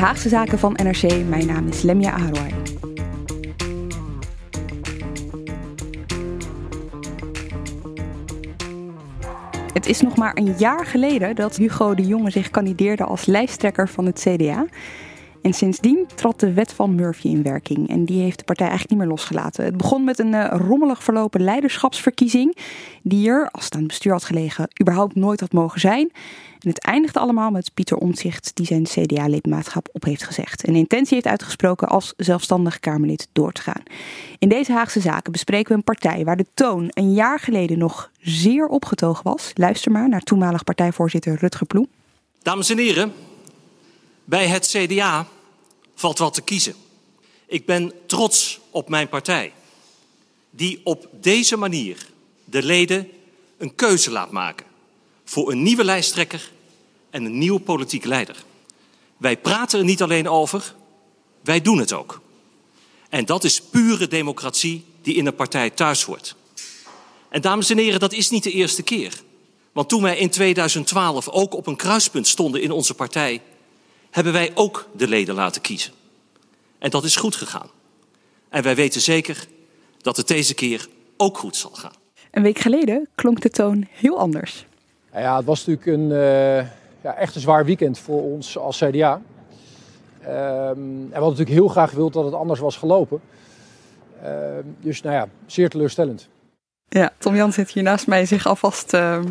Haagse Zaken van NRC. Mijn naam is Lemja Aharwai. Het is nog maar een jaar geleden dat Hugo de Jonge zich kandideerde als lijsttrekker van het CDA. En sindsdien trad de wet van Murphy in werking. En die heeft de partij eigenlijk niet meer losgelaten. Het begon met een uh, rommelig verlopen leiderschapsverkiezing. Die er, als het aan het bestuur had gelegen, überhaupt nooit had mogen zijn. En het eindigde allemaal met Pieter Omtzigt, die zijn CDA-lidmaatschap op heeft gezegd. En intentie heeft uitgesproken als zelfstandig Kamerlid door te gaan. In deze Haagse zaken bespreken we een partij waar de toon een jaar geleden nog zeer opgetogen was. Luister maar naar toenmalig partijvoorzitter Rutger Ploem. Dames en heren, bij het CDA valt wat te kiezen. Ik ben trots op mijn partij, die op deze manier de leden een keuze laat maken voor een nieuwe lijsttrekker en een nieuwe politieke leider. Wij praten er niet alleen over, wij doen het ook. En dat is pure democratie die in een partij thuis hoort. En dames en heren, dat is niet de eerste keer. Want toen wij in 2012 ook op een kruispunt stonden in onze partij, hebben wij ook de leden laten kiezen. En dat is goed gegaan. En wij weten zeker dat het deze keer ook goed zal gaan. Een week geleden klonk de toon heel anders. Nou ja, het was natuurlijk een uh, ja, echt een zwaar weekend voor ons als CDA. Um, en we hadden natuurlijk heel graag gewild dat het anders was gelopen. Uh, dus nou ja, zeer teleurstellend. Ja, Tom Jan zit hier naast mij zich alvast. Uh,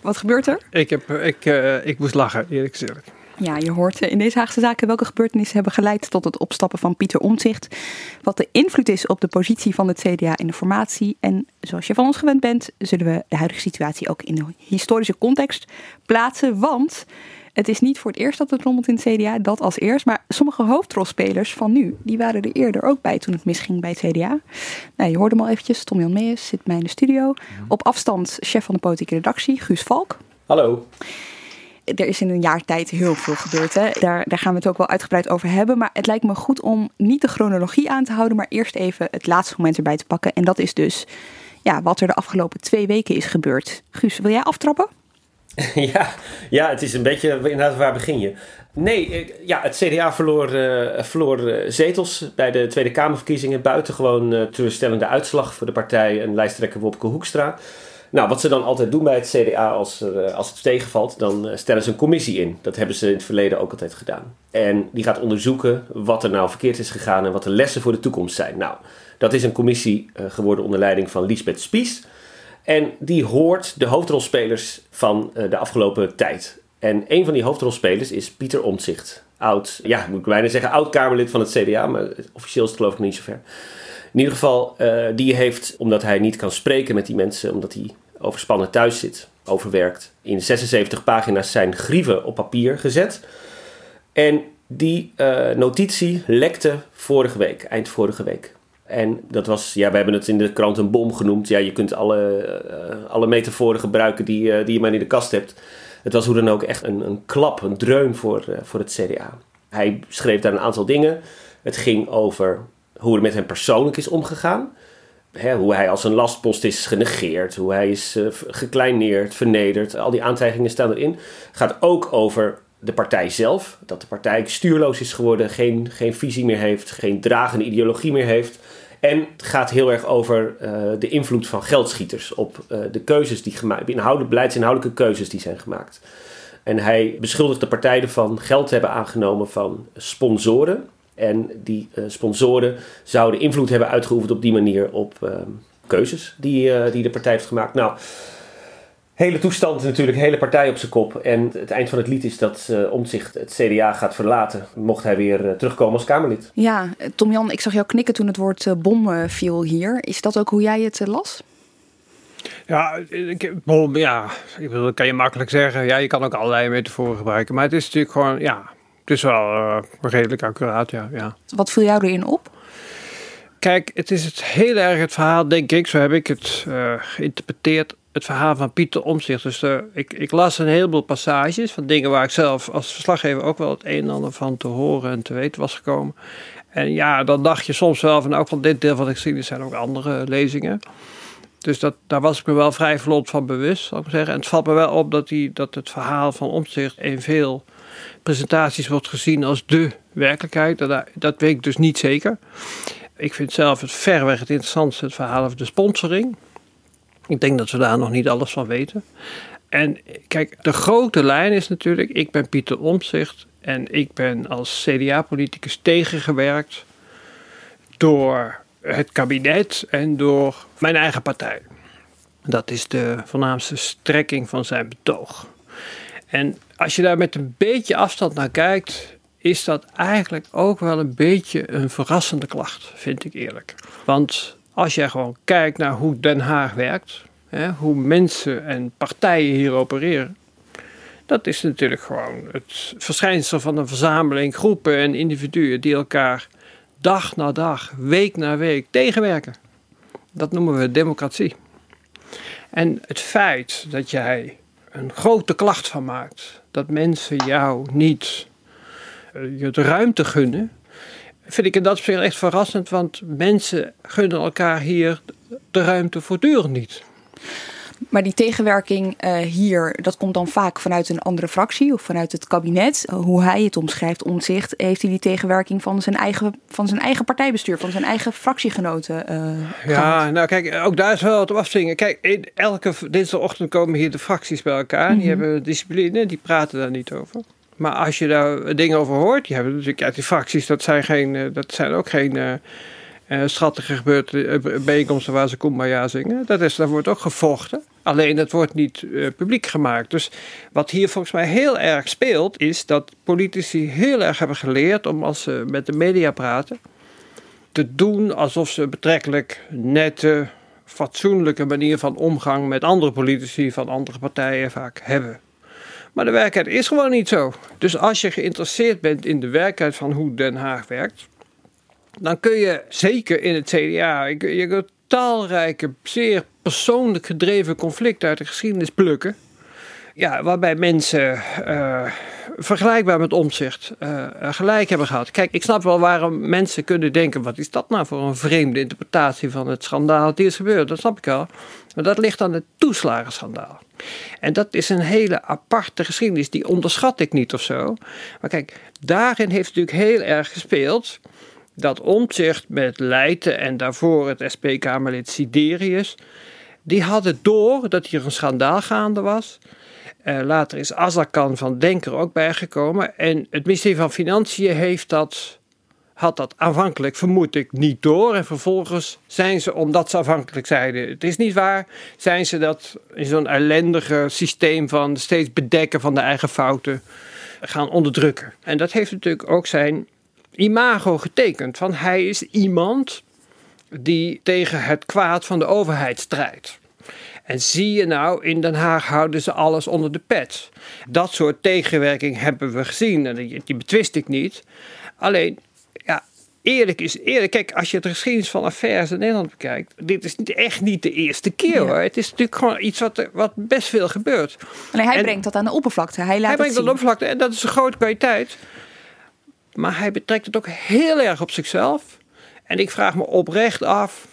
wat gebeurt er? Ik, heb, ik, uh, ik moest lachen, eerlijk gezegd. Ja, je hoort in deze Haagse zaken welke gebeurtenissen hebben geleid tot het opstappen van Pieter Omtzigt. Wat de invloed is op de positie van het CDA in de formatie. En zoals je van ons gewend bent, zullen we de huidige situatie ook in de historische context plaatsen. Want het is niet voor het eerst dat het rommelt in het CDA, dat als eerst. Maar sommige hoofdrolspelers van nu, die waren er eerder ook bij toen het misging bij het CDA. Nou, je hoorde hem al eventjes, Tom Jan Meijers zit mij in de studio. Op afstand chef van de politieke redactie, Guus Valk. Hallo er is in een jaar tijd heel veel gebeurd. Hè? Daar, daar gaan we het ook wel uitgebreid over hebben. Maar het lijkt me goed om niet de chronologie aan te houden, maar eerst even het laatste moment erbij te pakken. En dat is dus ja, wat er de afgelopen twee weken is gebeurd. Guus, wil jij aftrappen? Ja, ja, het is een beetje inderdaad waar begin je. Nee, ja, het CDA verloor, uh, verloor uh, zetels bij de Tweede Kamerverkiezingen. Buitengewoon uh, teleurstellende uitslag voor de partij en lijsttrekker Wopke Hoekstra. Nou, wat ze dan altijd doen bij het CDA als, er, als het tegenvalt, dan stellen ze een commissie in. Dat hebben ze in het verleden ook altijd gedaan. En die gaat onderzoeken wat er nou verkeerd is gegaan en wat de lessen voor de toekomst zijn. Nou, dat is een commissie geworden onder leiding van Lisbeth Spies. En die hoort de hoofdrolspelers van de afgelopen tijd. En een van die hoofdrolspelers is Pieter Omtzigt. Oud, ja, moet ik bijna zeggen, oud-Kamerlid van het CDA, maar officieel is het geloof ik niet zo ver. In ieder geval, die heeft, omdat hij niet kan spreken met die mensen, omdat hij overspannen thuis zit, overwerkt, in 76 pagina's zijn grieven op papier gezet. En die uh, notitie lekte vorige week, eind vorige week. En dat was, ja, we hebben het in de krant een bom genoemd. Ja, je kunt alle, uh, alle metaforen gebruiken die, uh, die je maar in de kast hebt. Het was hoe dan ook echt een, een klap, een dreun voor, voor het CDA. Hij schreef daar een aantal dingen. Het ging over hoe er met hem persoonlijk is omgegaan. Hoe hij als een lastpost is genegeerd, hoe hij is uh, gekleineerd, vernederd. Al die aantijgingen staan erin. Gaat ook over de partij zelf. Dat de partij stuurloos is geworden, geen, geen visie meer heeft, geen dragende ideologie meer heeft. En het gaat heel erg over uh, de invloed van geldschieters op uh, de keuzes die gemaakt inhoudelijk, beleidsinhoudelijke keuzes die zijn gemaakt. En hij beschuldigt de partij ervan geld te hebben aangenomen van sponsoren. En die uh, sponsoren zouden invloed hebben uitgeoefend op die manier op keuzes die, die de partij heeft gemaakt. Nou, hele toestand natuurlijk, hele partij op zijn kop. En het eind van het lied is dat uh, Omtzigt het CDA gaat verlaten. Mocht hij weer uh, terugkomen als Kamerlid. Ja, Tom-Jan, ik zag jou knikken toen het woord uh, bom viel hier. Is dat ook hoe jij het las? Ja, ik, bom, ja, ik bedoel, dat kan je makkelijk zeggen. Ja, je kan ook allerlei metaforen gebruiken. Maar het is natuurlijk gewoon, ja, het is wel redelijk accuraat, ja, ja. Wat viel jou erin op? Kijk, het is het heel erg het verhaal, denk ik, zo heb ik het geïnterpreteerd het verhaal van Pieter Omtzigt. Dus uh, ik, ik, las een heleboel passages van dingen waar ik zelf als verslaggever ook wel het een en ander van te horen en te weten was gekomen. En ja, dan dacht je soms wel van, ook van dit deel van de geschiedenis zijn ook andere lezingen. Dus dat, daar was ik me wel vrij vlot van bewust, zal ik maar zeggen. En het valt me wel op dat, die, dat het verhaal van Omtzigt in veel presentaties wordt gezien als de werkelijkheid. Dat, weet ik dus niet zeker. Ik vind zelf het verreweg het interessantste het verhaal over de sponsoring. Ik denk dat we daar nog niet alles van weten. En kijk, de grote lijn is natuurlijk, ik ben Pieter Omtzigt en ik ben als CDA-politicus tegengewerkt door het kabinet en door mijn eigen partij. Dat is de voornaamste strekking van zijn betoog. En als je daar met een beetje afstand naar kijkt, is dat eigenlijk ook wel een beetje een verrassende klacht, vind ik eerlijk. Want als je gewoon kijkt naar hoe Den Haag werkt, hè, hoe mensen en partijen hier opereren, dat is natuurlijk gewoon het verschijnsel van een verzameling groepen en individuen die elkaar dag na dag, week na week tegenwerken. Dat noemen we democratie. En het feit dat jij een grote klacht van maakt, dat mensen jou niet eh, je de ruimte gunnen, vind ik in dat opzicht echt verrassend, want mensen gunnen elkaar hier de ruimte voortdurend niet. Maar die tegenwerking uh, hier, dat komt dan vaak vanuit een andere fractie of vanuit het kabinet. hoe hij het omschrijft, omzicht, heeft hij die tegenwerking van zijn eigen, van zijn eigen partijbestuur, van zijn eigen fractiegenoten. Uh, ja, nou kijk, ook daar is wel wat op afzwingen. Kijk, elke dinsdagochtend komen hier de fracties bij elkaar. Die mhm. hebben discipline, die praten daar niet over. Maar als je daar dingen over hoort, die hebben natuurlijk uit die fracties, dat zijn, geen, eh, dat zijn ook geen uh, schattige gebeurten, bijeenkomsten waar ze ja zingen. Dat, is, dat wordt ook gevochten. Alleen het wordt niet publiek gemaakt. Dus wat hier volgens mij heel erg speelt, is dat politici heel erg hebben geleerd om als ze met de media praten, te doen alsof ze betrekkelijk nette, fatsoenlijke manier van omgang met andere politici van andere partijen vaak hebben. Maar de werkelijkheid is gewoon niet zo. Dus als je geïnteresseerd bent in de werkelijkheid van hoe Den Haag werkt, dan kun je zeker in het CDA, je kunt talrijke, zeer persoonlijk gedreven conflicten uit de geschiedenis plukken. Ja, waarbij mensen uh, vergelijkbaar met omzicht uh, gelijk hebben gehad. Kijk, ik snap wel waarom mensen kunnen denken: wat is dat nou voor een vreemde interpretatie van het schandaal dat is gebeurd? Dat snap ik wel. Maar dat ligt aan het toeslagenschandaal. En dat is een hele aparte geschiedenis, die onderschat ik niet of zo. Maar kijk, daarin heeft natuurlijk heel erg gespeeld dat Omtzigt met Leijten en daarvoor het SP-Kamerlid Siderius, die hadden door dat hier een schandaal gaande was. Uh, later is Azarkan van Denker ook bijgekomen. En het ministerie van Financiën heeft dat had dat aanvankelijk, vermoed ik, niet door. En vervolgens zijn ze, omdat ze afhankelijk zeiden: het is niet waar, zijn ze dat in zo'n ellendige systeem van steeds bedekken van de eigen fouten gaan onderdrukken. En dat heeft natuurlijk ook zijn imago getekend. Van hij is iemand die tegen het kwaad van de overheid strijdt. En zie je nou, in Den Haag houden ze alles onder de pet. Dat soort tegenwerking hebben we gezien en die, die betwist ik niet. Alleen eerlijk is eerlijk. Kijk, als je de geschiedenis van affaires in Nederland bekijkt, dit is echt niet de eerste keer hoor. Het is natuurlijk gewoon iets wat, wat best veel gebeurt. Alleen hij brengt dat aan de oppervlakte. Hij, laat hij brengt dat aan de oppervlakte en dat is een grote kwaliteit. Maar hij betrekt het ook heel erg op zichzelf. En ik vraag me oprecht af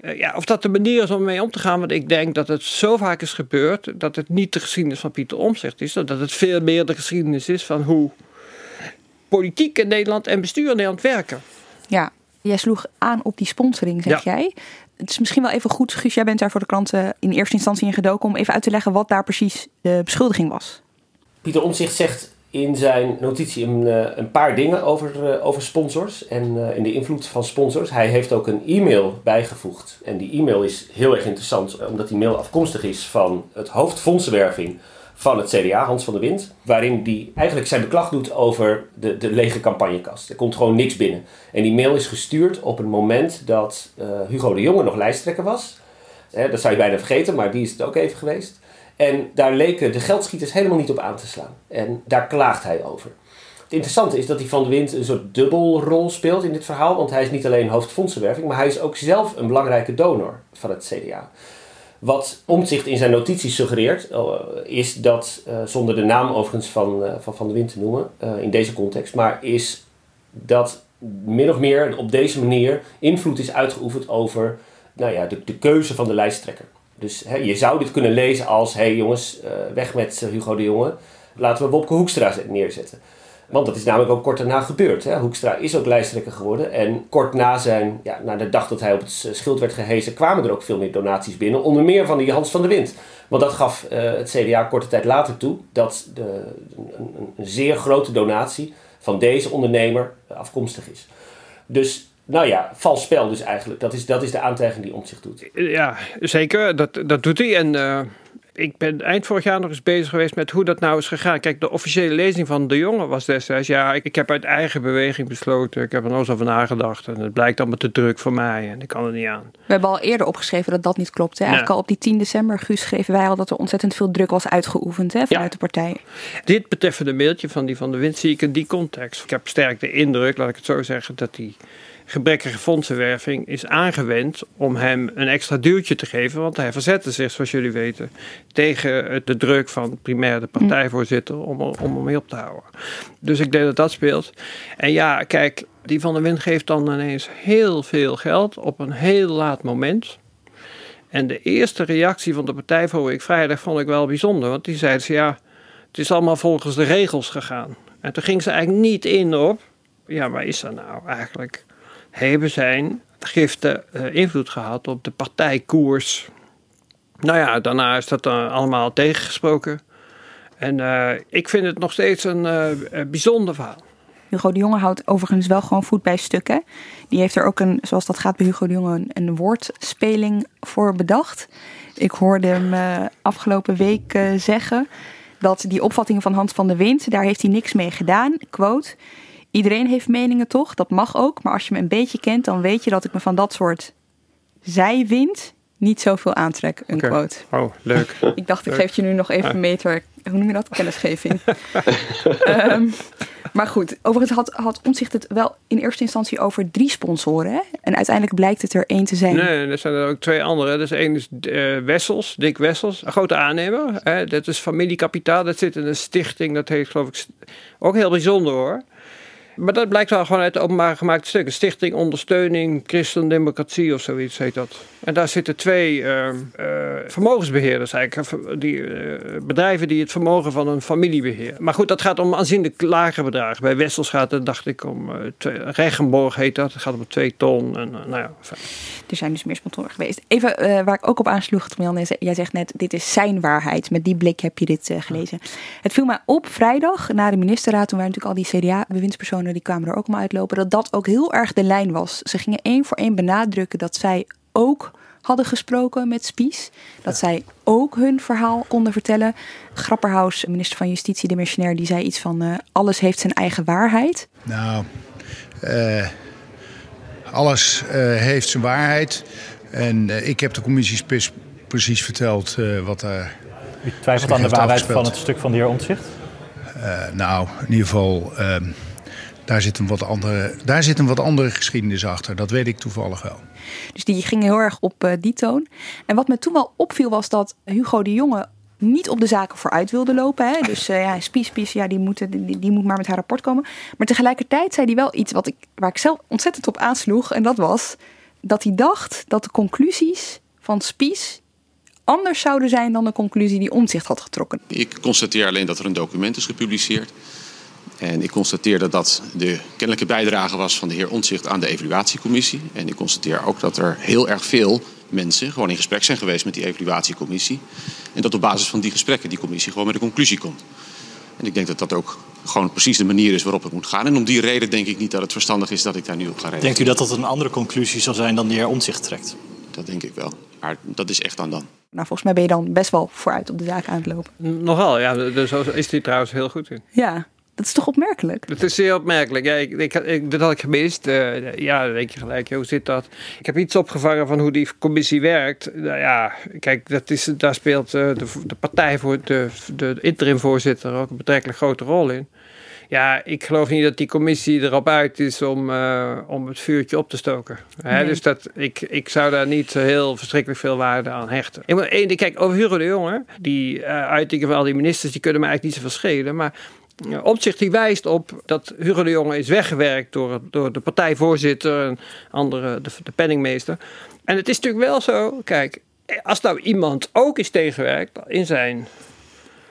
eh, ja, of dat de manier is om mee om te gaan. Want ik denk dat het zo vaak is gebeurd dat het niet de geschiedenis van Pieter Omtzigt is. Dat het veel meer de geschiedenis is van hoe politiek in Nederland en bestuur in Nederland werken. Ja, jij sloeg aan op die sponsoring, zeg jij. Het is misschien wel even goed, Guus, jij bent daar voor de klanten in eerste instantie in gedoken om even uit te leggen wat daar precies de beschuldiging was. Pieter Omzicht zegt in zijn notitie een, eh, een paar dingen over, eh, over sponsors en, uh, en de invloed van sponsors. Hij heeft ook een e-mail bijgevoegd. En die e-mail is heel erg interessant, omdat die mail afkomstig is van het hoofd fondsenwerving van het CDA, Hans van der Wind. Waarin hij eigenlijk zijn beklag doet over de, de lege campagnekast. Er komt gewoon niks binnen. En die mail is gestuurd op een moment dat Hugo de Jonge nog lijsttrekker was. dat zou je bijna vergeten, maar die is het ook even geweest. En daar leken de geldschieters helemaal niet op aan te slaan. En daar klaagt hij over. Het interessante is dat hij Van de Wind een soort dubbelrol speelt in dit verhaal. Want hij is niet alleen hoofdfondsenwerving, maar hij is ook zelf een belangrijke donor van het CDA. Wat Omtzigt in zijn notities suggereert, eh, is dat, uh, zonder de naam overigens van uh, van, van de Wind te noemen in deze context, maar is dat min of meer op deze manier invloed is uitgeoefend over nou ja, de, de keuze van de lijsttrekker. Dus je zou dit kunnen lezen als: hé hey jongens, uh, weg met Hugo de Jonge. Laten we Wopke Hoekstra neerzetten. Want dat is namelijk ook kort daarna gebeurd. Hè. Hoekstra is ook lijsttrekker geworden. En kort na, zijn, ja, na de dag dat hij op het schild werd gehezen, kwamen er ook veel meer donaties binnen. Onder meer van die Hans van der Wind. Want dat gaf uh, het CDA korte tijd later toe dat de, een, een, zeer grote donatie van deze ondernemer afkomstig is. Dus nou ja, vals spel dus eigenlijk. Dat is, dat is de aantijging die zich doet. Ja, zeker. Dat, dat doet hij. En uh, ik ben eind vorig jaar nog eens bezig geweest met hoe dat nou is gegaan. Kijk, de officiële lezing van De Jonge was destijds... Ja, ik, ik heb uit eigen beweging besloten. Ik heb er nog eens over nagedacht. En het blijkt allemaal te druk voor mij. En ik kan er niet aan. We hebben al eerder opgeschreven dat dat niet klopt. Hè? Eigenlijk al op die 10 december, Guus, schreven wij al... dat er ontzettend veel druk was uitgeoefend hè, vanuit de partij. Dit betreffende mailtje van die van de Wind zie ik in die context. Ik heb sterk de indruk, laat ik het zo zeggen... dat die gebrekkige fondsenwerving is aangewend om hem een extra duwtje te geven. Want hij verzette zich, zoals jullie weten, tegen de druk van primair de partijvoorzitter om, om hem mee op te houden. Dus ik denk dat dat speelt. En ja, kijk, die van der Wind geeft dan ineens heel veel geld op een heel laat moment. En de eerste reactie van de Partij voor Week Vrijdag vond ik wel bijzonder. Want die zeiden ze, ja, het is allemaal volgens de regels gegaan. En toen ging ze eigenlijk niet in op, ja, waar is dat nou eigenlijk? Hebben zijn giften uh, invloed gehad op de partijkoers. Nou ja, daarna is dat uh, allemaal tegengesproken. En uh, ik vind het nog steeds een bijzonder verhaal. Hugo de Jonge houdt overigens wel gewoon voet bij stukken. Die heeft er ook een, zoals dat gaat bij Hugo de Jonge, een, woordspeling voor bedacht. Ik hoorde hem afgelopen week zeggen dat die opvattingen van Hans van de Wind, daar heeft hij niks mee gedaan. Quote. Iedereen heeft meningen toch? Dat mag ook. Maar als je me een beetje kent, dan weet je dat ik me van dat soort zijwind niet zoveel aantrek. Een quote. Oh, leuk. ik dacht, ik geef je nu nog even een meter, hoe noem je dat? Kennisgeving. um, maar goed, overigens had, had Omzicht het wel in eerste instantie over drie sponsoren. Hè? En uiteindelijk blijkt het er één te zijn. Nee, er zijn er ook twee andere. Dus één is uh, Wessels, Dick Wessels, een grote aannemer. Hè? Dat is familiekapitaal. Dat zit in een stichting, dat heet geloof ik ook heel bijzonder hoor. Maar dat blijkt wel gewoon uit de openbaar gemaakte stukken. Stichting Ondersteuning Christendemocratie of zoiets heet dat. En daar zitten twee uh, uh, vermogensbeheerders eigenlijk. Die, uh, bedrijven die het vermogen van een familie beheren. Maar goed, dat gaat om aanzienlijk lagere bedragen. Bij Wessels gaat het, dacht ik, om... Twee, Regenborg heet dat. Het gaat om twee ton. En, nou ja, er zijn dus meer sponsoren geweest. Even waar ik ook op aansloeg, Jan, jij zegt net, dit is zijn waarheid. Met die blik heb je dit gelezen. Het viel mij op vrijdag, na de ministerraad, toen waren natuurlijk al die CDA-bewindspersonen die kwamen er ook maar uitlopen, dat dat ook heel erg de lijn was. Ze gingen één voor één benadrukken dat zij ook hadden gesproken met Spies. Dat zij ook hun verhaal konden vertellen. Grapperhaus, minister van Justitie, de missionair, die zei iets van uh, alles heeft zijn eigen waarheid. Nou, uh, alles uh, heeft zijn waarheid. En ik heb de commissie precies verteld wat daar. U twijfelt aan de waarheid van het stuk van de heer Ontzicht? nou, in ieder geval. Ehm, daar zit, een wat andere, daar zit een wat andere geschiedenis achter. Dat weet ik toevallig wel. Dus die ging heel erg op uh, die toon. En wat me toen wel opviel was dat Hugo de Jonge niet op de zaken vooruit wilde lopen. Hè? Dus uh, ja, Spies, Spies, ja, die, moeten, die, die, moet maar met haar rapport komen. Maar tegelijkertijd zei hij wel iets wat ik, waar ik zelf ontzettend op aansloeg. En dat was dat hij dacht dat de conclusies van Spies anders zouden zijn dan de conclusie die Omzicht had getrokken. Ik constateer alleen dat er een document is gepubliceerd en ik constateer dat dat de kennelijke bijdrage was van de heer Ontzicht aan de evaluatiecommissie. En ik constateer ook dat er heel erg veel mensen gewoon in gesprek zijn geweest met die evaluatiecommissie. En dat op basis van die gesprekken die commissie gewoon met een conclusie komt. En ik denk dat dat ook gewoon precies de manier is waarop het moet gaan. En om die reden denk ik niet dat het verstandig is dat ik daar nu op ga reageren. Denkt u dat dat een andere conclusie zal zijn dan de heer Omtzigt trekt? Dat denk ik wel. Maar dat is echt dan dan. Nou, volgens mij ben je dan best wel vooruit op de zaak aan het lopen. Nogal, ja. Dus is hij trouwens heel goed in. Ja, dat is toch opmerkelijk? Dat is zeer opmerkelijk. Ja, ik, ik, ik, dat had ik gemist. Uh, ja, dan denk je gelijk, hoe zit dat? Ik heb iets opgevangen van hoe die commissie werkt. Nou ja, kijk, dat is, daar speelt uh, de, de partij voor de, de interim-voorzitter ook een betrekkelijk grote rol in. Ja, ik geloof niet dat die commissie erop uit is om, uh, om het vuurtje op te stoken. Nee. Dus dat, ik, ik zou daar niet heel verschrikkelijk veel waarde aan hechten. Ik kijk, over Hugo de Jonge, die uh, uitingen van al die ministers, die kunnen me eigenlijk niet zoveel schelen. Maar Opzicht die wijst op dat Hugo de Jonge is weggewerkt door, door de partijvoorzitter en andere, de, penningmeester. En het is natuurlijk wel zo, kijk, als nou iemand ook is tegenwerkt in zijn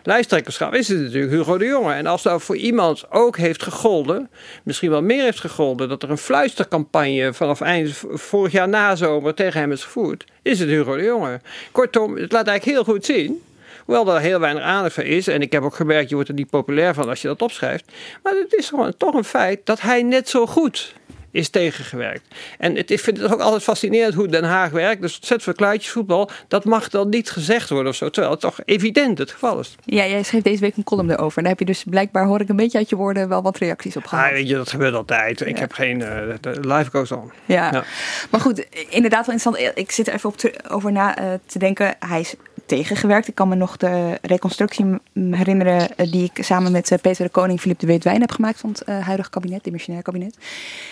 lijsttrekkerschap, is het natuurlijk Hugo de Jonge. En als nou voor iemand ook heeft gegolden, misschien wel meer heeft gegolden, dat er een fluistercampagne vanaf eind vorig jaar nazomer tegen hem is gevoerd, is het Hugo de Jonge. Kortom, het laat eigenlijk heel goed zien Hoewel er heel weinig aandacht voor is. En ik heb ook gemerkt, je wordt er niet populair van als je dat opschrijft. Maar het is gewoon toch een feit dat hij net zo goed is tegengewerkt. En het, ik vind het ook altijd fascinerend hoe Den Haag werkt. Dus zet voor kluitjesvoetbal, dat mag dan niet gezegd worden of zo. Terwijl het toch evident het geval is. Ja, jij schreef deze week een column erover. En daar heb je dus blijkbaar, hoor ik een beetje uit je woorden, wel wat reacties op gehad. Ja, weet je, dat gebeurt altijd. Ik heb geen... Uh, live goes on. Ja. ja. maar goed, inderdaad wel interessant. Ik zit er even op te, over na uh, te denken. Hij is tegengewerkt. Ik kan me nog de reconstructie herinneren eh, die ik samen met Peter de Koning, Philip de Weetwijn heb gemaakt van het uh, huidige kabinet, dimissionair kabinet.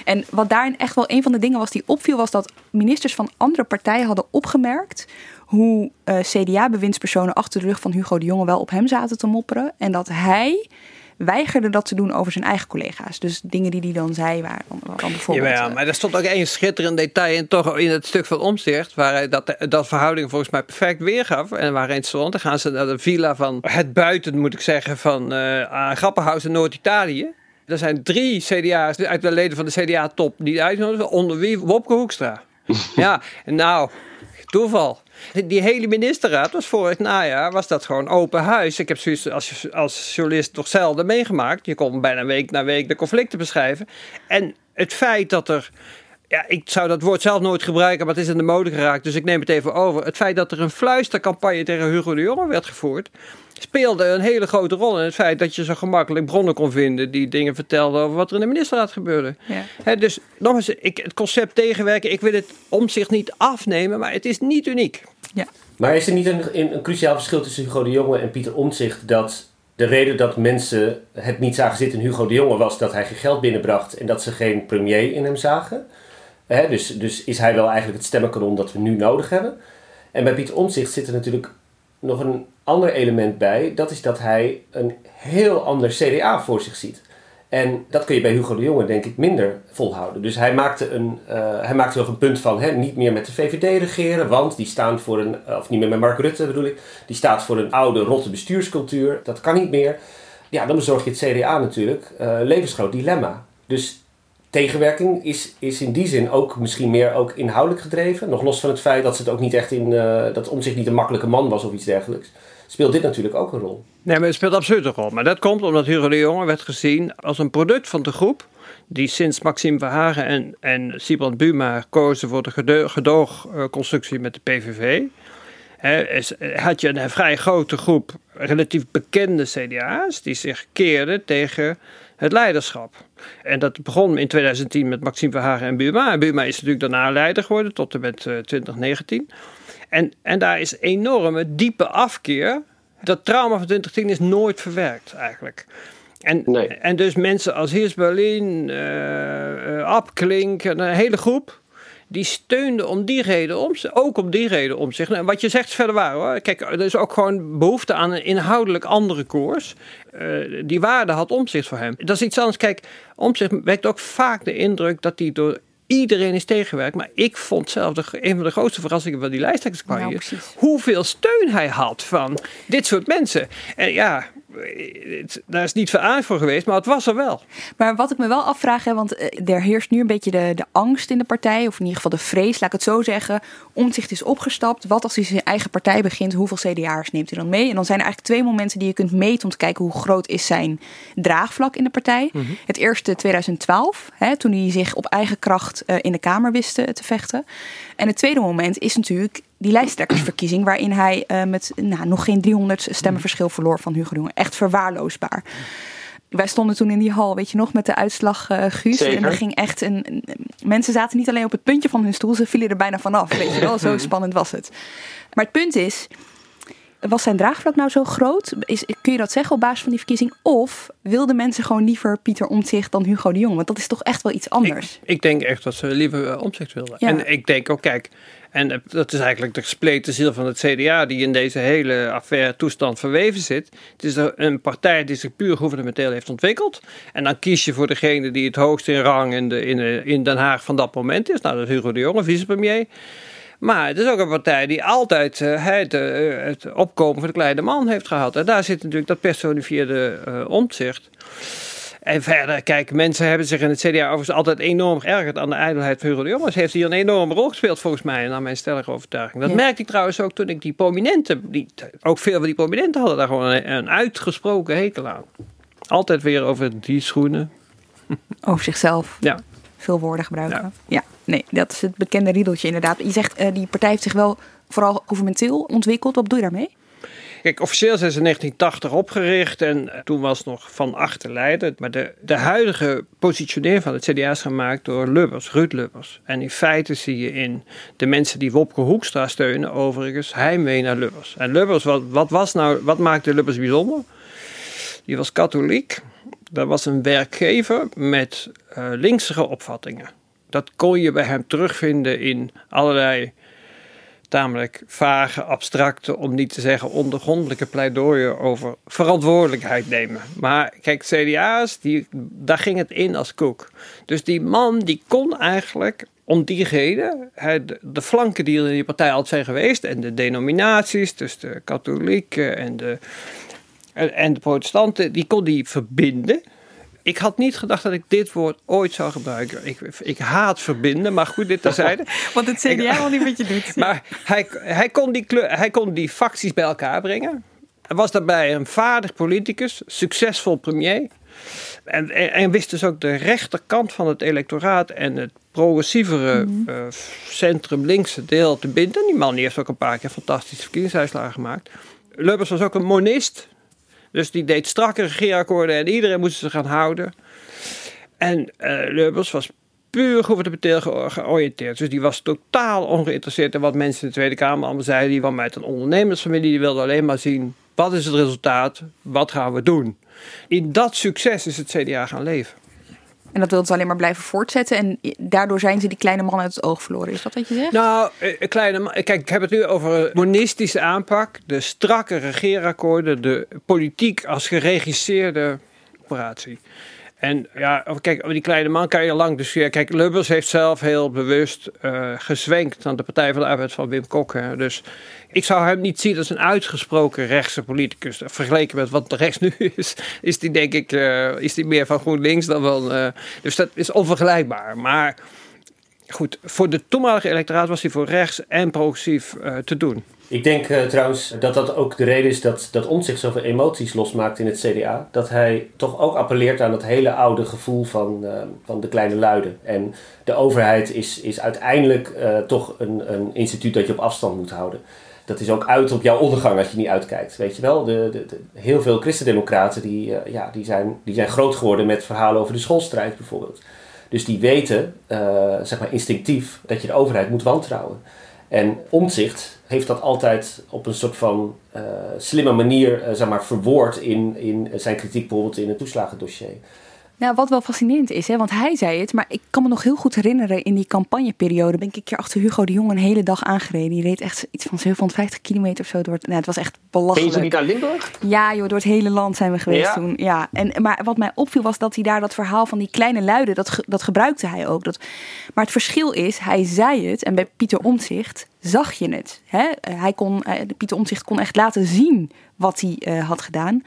En wat daarin echt wel een van de dingen was die opviel, was dat ministers van andere partijen hadden opgemerkt hoe CDA-bewindspersonen achter de rug van Hugo de Jonge wel op hem zaten te mopperen. En dat hij weigerde dat te doen over zijn eigen collega's. Dus dingen die hij dan zei waren dan, dan bijvoorbeeld... Ja, maar er stond ook één schitterend detail in, toch in het stuk van Omzicht... waar hij dat, dat verhouding volgens mij perfect weergaf. En waar eens stond, dan gaan ze naar de villa van het buiten, moet ik zeggen... van uh, Grappenhuis in Noord-Italië. Er zijn drie CDA's uit de leden van de CDA-top die uitnodigen, onder wie Wopke Hoekstra. ja, nou, toeval. Die hele ministerraad was vorig najaar was dat gewoon open huis. Ik heb zoiets als, als journalist toch zelden meegemaakt. Je kon bijna week na week de conflicten beschrijven. En het feit dat er ja, ik zou dat woord zelf nooit gebruiken, maar het is in de mode geraakt, dus ik neem het even over. Het feit dat er een fluistercampagne tegen Hugo de Jonge werd gevoerd, speelde een hele grote rol in het feit dat je zo gemakkelijk bronnen kon vinden die dingen vertelden over wat er in de ministerraad gebeurde. Ja. dus nog eens, ik, het concept tegenwerken, ik wil het om zich niet afnemen, maar het is niet uniek. Ja. Maar is er niet een, een, cruciaal verschil tussen Hugo de Jonge en Pieter Omtzigt dat de reden dat mensen het niet zagen zitten in Hugo de Jonge was dat hij geen geld binnenbracht en dat ze geen premier in hem zagen? Dus, dus is hij wel eigenlijk het stemmenkanon dat we nu nodig hebben? En bij Pieter Omtzigt zit er natuurlijk nog een ander element bij. Dat is dat hij een heel ander CDA voor zich ziet. En dat kun je bij Hugo de Jonge denk ik minder volhouden. Dus hij maakte, een, uh, hij maakte nog een punt van hè, niet meer met de VVD regeren, want die staan voor een, of niet meer met Mark Rutte bedoel ik, die staat voor een oude rotte bestuurscultuur. Dat kan niet meer. Ja, dan bezorg je het CDA natuurlijk. Uh, levensgroot dilemma. Dus tegenwerking is, is in die zin ook misschien meer ook inhoudelijk gedreven. Nog los van het feit dat ze het ook niet echt in, uh, dat om zich niet een makkelijke man was of iets dergelijks. Speelt dit natuurlijk ook een rol? Nee, maar het speelt absoluut een rol. Maar dat komt omdat Hugo de Jonge werd gezien als een product van de groep. Die sinds Maxime Verhagen en, en Sibrand Buma kozen voor de gedoogconstructie met de PVV. He, had je een vrij grote groep relatief bekende CDA's die zich keerden tegen het leiderschap. En dat begon in 2010 met Maxime Verhagen en Buma. En Buma is natuurlijk daarna leider geworden tot en met 2019. Eh, en, en daar is enorme diepe afkeer. Dat trauma van 2010 is nooit verwerkt eigenlijk. En, en dus mensen als Heers Berlin, uh, Ab Klink, een hele groep die steunde om die reden om ook om die reden om zich. En wat je zegt is verder waar hoor. Kijk, er is ook gewoon behoefte aan een inhoudelijk andere koers. Uh, die waarde had omzicht voor hem. Dat is iets anders. Kijk, omzicht wekt ook vaak de indruk dat hij door iedereen is tegengewerkt. Maar ik vond zelf de, een van de grootste verrassingen van die lijsttrekkerscampagne. Nou, hoeveel steun hij had van dit soort mensen. En ja, daar is niet veel aandacht voor geweest, maar het was er wel. Maar wat ik me wel afvraag, hè, want eh, er heerst nu een beetje de, de angst in de partij, of in ieder geval de vrees, laat ik het zo zeggen. Omtzigt is opgestapt. Wat als hij zijn eigen partij begint, hoeveel CDA'ers neemt hij dan mee? En dan zijn er eigenlijk twee momenten die je kunt meten om te kijken hoe groot is zijn draagvlak in de partij. Mhm. Het eerste 2012, hè, toen hij zich op eigen kracht uh, in de Kamer wist te vechten. En het tweede moment is natuurlijk die lijsttrekkersverkiezing, waarin hij uh, met nou, nog geen 300 stemmenverschil verloor van Hugo de Jonge. Echt verwaarloosbaar. Wij stonden toen in die hal, weet je nog, met de uitslag uh, Guus. Zeker. En er ging echt een, een, Mensen zaten niet alleen op het puntje van hun stoel, ze vielen er bijna vanaf. Weet je wel, zo spannend was het. Maar het punt is, was zijn draagvlak nou zo groot? Is, kun je dat zeggen op basis van die verkiezing? Of wilden mensen gewoon liever Pieter Omtzigt dan Hugo de Jong? Want dat is toch echt wel iets anders. Ik, ik denk echt dat ze liever uh, Omtzigt wilden. Ja. En ik denk ook, kijk, en dat is eigenlijk de gespleten ziel van het CDA die in deze hele affaire toestand verweven zit. Het is een partij die zich puur gouvernementeel heeft ontwikkeld. En dan kies je voor degene die het hoogst in rang in, de, in, in Den Haag van dat moment is. Nou, dat is Hugo de Jonge, vicepremier. Maar het is ook een partij die altijd het, uh, het, opkomen voor de kleine man heeft gehad. En daar zit natuurlijk dat personifieerde uh, omzicht. En verder, kijk, mensen hebben zich in het CDA overigens altijd enorm geërgerd aan de ijdelheid van Hugo de Jonge. Heeft hier een enorme rol gespeeld volgens mij, naar mijn stellige overtuiging. Dat ja. merkte ik trouwens ook toen ik die prominenten, die, ook veel van die prominenten hadden daar gewoon een, een uitgesproken hekel aan. Altijd weer over die schoenen. Over zichzelf. Ja. Veel woorden gebruiken. Ja. ja. nee, dat is het bekende riedeltje inderdaad. Je zegt, uh, die partij heeft zich wel vooral gouvernementeel ontwikkeld. Wat doe je daarmee? Kijk, officieel zijn ze in 1980 opgericht en toen was nog van achter leiden. Maar de, de huidige positionering van het CDA is gemaakt door Lubbers, Ruud Lubbers. En in feite zie je in de mensen die Wopke Hoekstra steunen, overigens heimwee naar Lubbers. En Lubbers, wat, wat, was nou, wat maakte Lubbers bijzonder? Die was katholiek. Dat was een werkgever met uh, linksere opvattingen. Dat kon je bij hem terugvinden in allerlei tamelijk vage, abstracte, om niet te zeggen ondergrondelijke pleidooien over verantwoordelijkheid nemen. Maar kijk, CDA's, die, daar ging het in als koek. Dus die man die kon eigenlijk om die reden de, flanken die er in die partij altijd zijn geweest en de denominaties, dus de katholieken en de, en de protestanten, die kon die verbinden ik had niet gedacht dat ik dit woord ooit zou gebruiken. Ik, ik haat verbinden, maar goed, dit terzijde. Want het CDA al niet wat je doet. Maar hij, hij, kon die kleur, hij kon die facties bij elkaar brengen. Hij was daarbij een vaardig politicus, succesvol premier. En, en, en wist dus ook de rechterkant van het electoraat en het progressievere mm uh, centrum-linkse deel te binden. Die man die heeft ook een paar keer fantastische verkiezingsuitslagen gemaakt. Lubbers was ook een monist. Dus die deed strakke regeerakkoorden en iedereen moest zich gaan houden. En uh, was puur gouvernementeel ge georiënteerd. Dus die was totaal ongeïnteresseerd in wat mensen in de Tweede Kamer allemaal zeiden. Die kwam uit een ondernemersfamilie, die wilde alleen maar zien... wat is het resultaat, wat gaan we doen. In dat succes is het CDA gaan leven. En dat wil ze alleen maar blijven voortzetten. En daardoor zijn ze die kleine man uit het oog verloren. Is dat wat je zegt? Nou, kleine man. Kijk, ik heb het nu over een monistische aanpak. De strakke regeerakkoorden. De politiek als geregisseerde operatie. En ja, kijk, die kleine man kan je lang discussiëren. Kijk, Lubbers heeft zelf heel bewust uh, gezwenkt aan de Partij van de Arbeid van Wim Kok. Hè. Dus ik zou hem niet zien als een uitgesproken rechtse politicus. Vergeleken met wat de rechts nu is, is die denk ik uh, is die meer van GroenLinks dan wel. Uh, dus dat is onvergelijkbaar. Maar goed, voor de toenmalige electoraat was hij voor rechts en progressief te doen. Ik denk uh, trouwens dat dat ook de reden is dat, dat Omtzigt zoveel emoties losmaakt in het CDA. Dat hij toch ook appelleert aan dat hele oude gevoel van, uh, van de kleine luiden. En de overheid is, is uiteindelijk toch een, een instituut dat je op afstand moet houden. Dat is ook uit op jouw ondergang als je niet uitkijkt. Weet je wel, de, de, heel veel christendemocraten die, ja, die, zijn, die zijn groot geworden met verhalen over de schoolstrijd bijvoorbeeld. Dus die weten, zeg maar instinctief, dat je de overheid moet wantrouwen. En Omtzigt heeft dat altijd op een soort van uh, slimme manier uh, zeg maar, verwoord in, in zijn kritiek bijvoorbeeld in het toeslagendossier. Nou, wat wel fascinerend is, hè, want hij zei het, maar ik kan me nog heel goed herinneren in die campagneperiode ben ik een keer achter Hugo de Jong een hele dag aangereden. Die reed echt iets van 750 kilometer of zo door. Nou, het was echt belachelijk. Ben je niet naar Limburg? Ja, joh, door het hele land zijn we geweest Ja? toen. Ja, en, maar wat mij opviel was dat hij daar dat verhaal van die kleine luiden, dat, dat gebruikte hij ook. Dat, maar het verschil is, hij zei het en bij Pieter Omtzigt zag je het. Hè? Hij kon, eh, Pieter Omtzigt kon echt laten zien wat hij eh, had gedaan.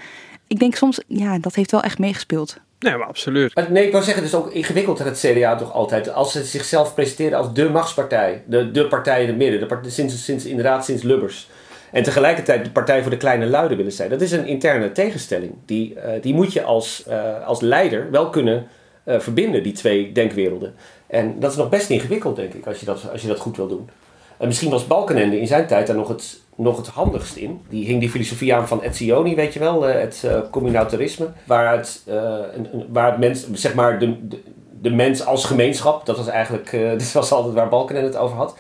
ik denk soms, ja, dat heeft wel echt meegespeeld. Nee, maar absoluut. Maar Nee, ik wou zeggen, het is ook ingewikkeld dat het CDA toch altijd. Als ze zichzelf presenteren als de machtspartij, de, de partij in het midden, de partij, sinds, sinds, inderdaad sinds Lubbers. En tegelijkertijd de partij voor de kleine luiden willen zijn. Dat is een interne tegenstelling. Die, eh, die moet je als, eh, als leider wel kunnen eh, verbinden, die twee denkwerelden. En dat is nog best ingewikkeld, denk ik, als je dat, als je dat goed wil doen. En misschien was Balkenende in zijn tijd daar nog het, nog het handigst in. Die hing die filosofie aan van Etzioni, weet je wel, eh, het uh, communautarisme. Waar het, uh, een, een, waar het mens, zeg maar, de, de, de, mens als gemeenschap, dat was eigenlijk, dit was altijd waar Balkenende het over had.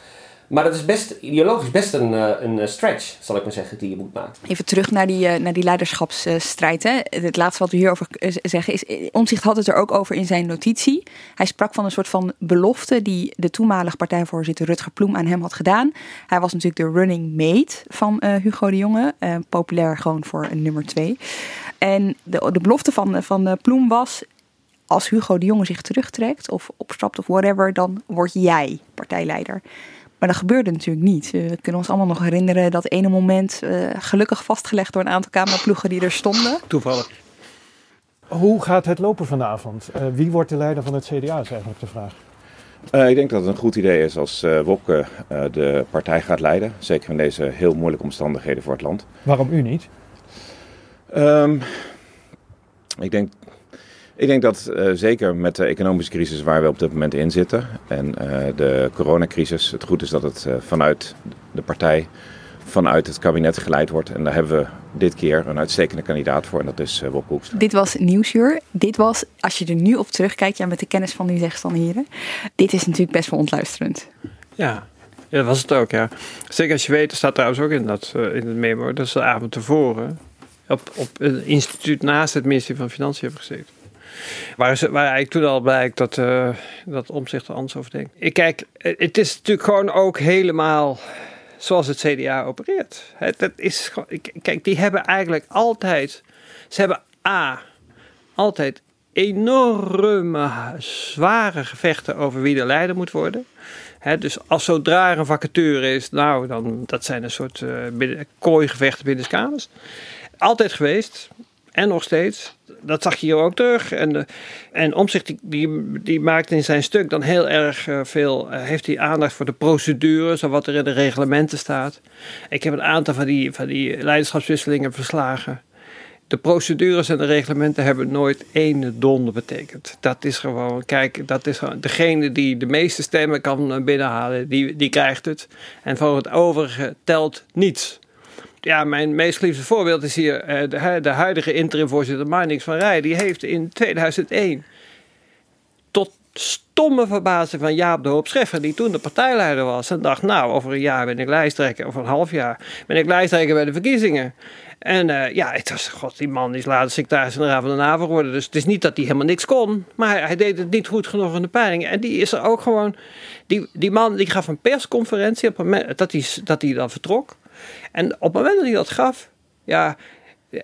Maar dat is best, ideologisch best een, een stretch, zal ik maar zeggen, die je moet maken. Even terug naar die, naar die leiderschapsstrijd. Hè. Het laatste wat we hierover zeggen is, Omzicht had het er ook over in zijn notitie. Hij sprak van een soort van belofte die de toenmalige partijvoorzitter Rutger Ploem aan hem had gedaan. Hij was natuurlijk de running mate van Hugo de Jonge, populair gewoon voor een nummer twee. En de, de belofte van, van Ploem was, als Hugo de Jonge zich terugtrekt of opstapt of whatever, dan word jij partijleider. Maar dat gebeurde natuurlijk niet. We kunnen ons allemaal nog herinneren dat ene moment uh, gelukkig vastgelegd door een aantal cameraploegen die er stonden. Toevallig. Hoe gaat het lopen vanavond? Uh, wie wordt de leider van het CDA, is eigenlijk de vraag. Uh, ik denk dat het een goed idee is als Wopke de partij gaat leiden. Zeker in deze heel moeilijke omstandigheden voor het land. Waarom u niet? Um, ik denk ik denk dat uh, zeker met de economische crisis waar we op dit moment in zitten en uh, de coronacrisis, het goed is dat het uh, vanuit de partij, vanuit het kabinet geleid wordt. En daar hebben we dit keer een uitstekende kandidaat voor en dat is Bob Hoekstra. Dit was Nieuwsuur. Dit was, als je er nu op terugkijkt, ja, met de kennis van uw zegstanden heren, dit is natuurlijk best wel ontluisterend. Ja, ja, dat was het ook, ja. Zeker als je weet, er staat trouwens ook in, dat, in het memo, dat is de avond tevoren op, op een instituut naast het ministerie van Financiën hebben gezeten. Waar, ze, waar eigenlijk toen al blijkt dat, uh, dat omzicht er anders over denkt. Ik kijk, het is natuurlijk gewoon ook helemaal zoals het CDA opereert. Het, het is, kijk, die hebben eigenlijk altijd. Ze hebben A. Altijd enorme, zware gevechten over wie de leider moet worden. He, dus als zodra er een vacature is, nou, dan dat zijn een soort uh, binnen, kooigevechten binnen de kamers. Altijd geweest en nog steeds dat zag je hier ook terug. En, de, en Omzicht die, die, maakt in zijn stuk dan heel erg uh, veel, uh, heeft hij aandacht voor de procedures en wat er in de reglementen staat. Ik heb een aantal van die, van die leiderschapswisselingen verslagen. De procedures en de reglementen hebben nooit één donder betekend. Dat is gewoon, kijk, dat is gewoon, degene die de meeste stemmen kan binnenhalen, die, die krijgt het. En voor het overige telt niets ja, mijn meest geliefde voorbeeld is hier de, de huidige interimvoorzitter Marnix van Rij. Die heeft in 2001 tot stomme verbazing van Jaap de Hoop Scheffer, die toen de partijleider was, en dacht, nou, over een jaar ben ik lijsttrekker, of een half jaar, ben ik lijsttrekker bij de verkiezingen. En uh, ja, het was, god, die man is later secretaris-generaal van de NAVO geworden. Dus het is niet dat hij helemaal niks kon, maar hij, deed het niet goed genoeg in de peiling. En die is er ook gewoon, die, die man die gaf een persconferentie op het moment dat hij, dat hij dan vertrok. En op het moment dat hij dat gaf, ja,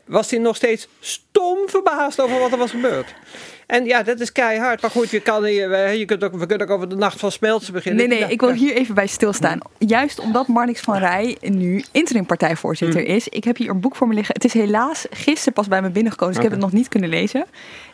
was hij nog steeds stom verbaasd over wat er was gebeurd. En ja, dat is keihard. Maar goed, je kan, je, je kunt ook, we kunnen ook over de nacht van Smeltsen beginnen. Nee, nee, ik wil hier even bij stilstaan. Juist omdat Marnix van Rij nu interimpartijvoorzitter mm. is. Ik heb hier een boek voor me liggen. Het is helaas gisteren pas bij me binnengekomen, dus okay. ik heb het nog niet kunnen lezen.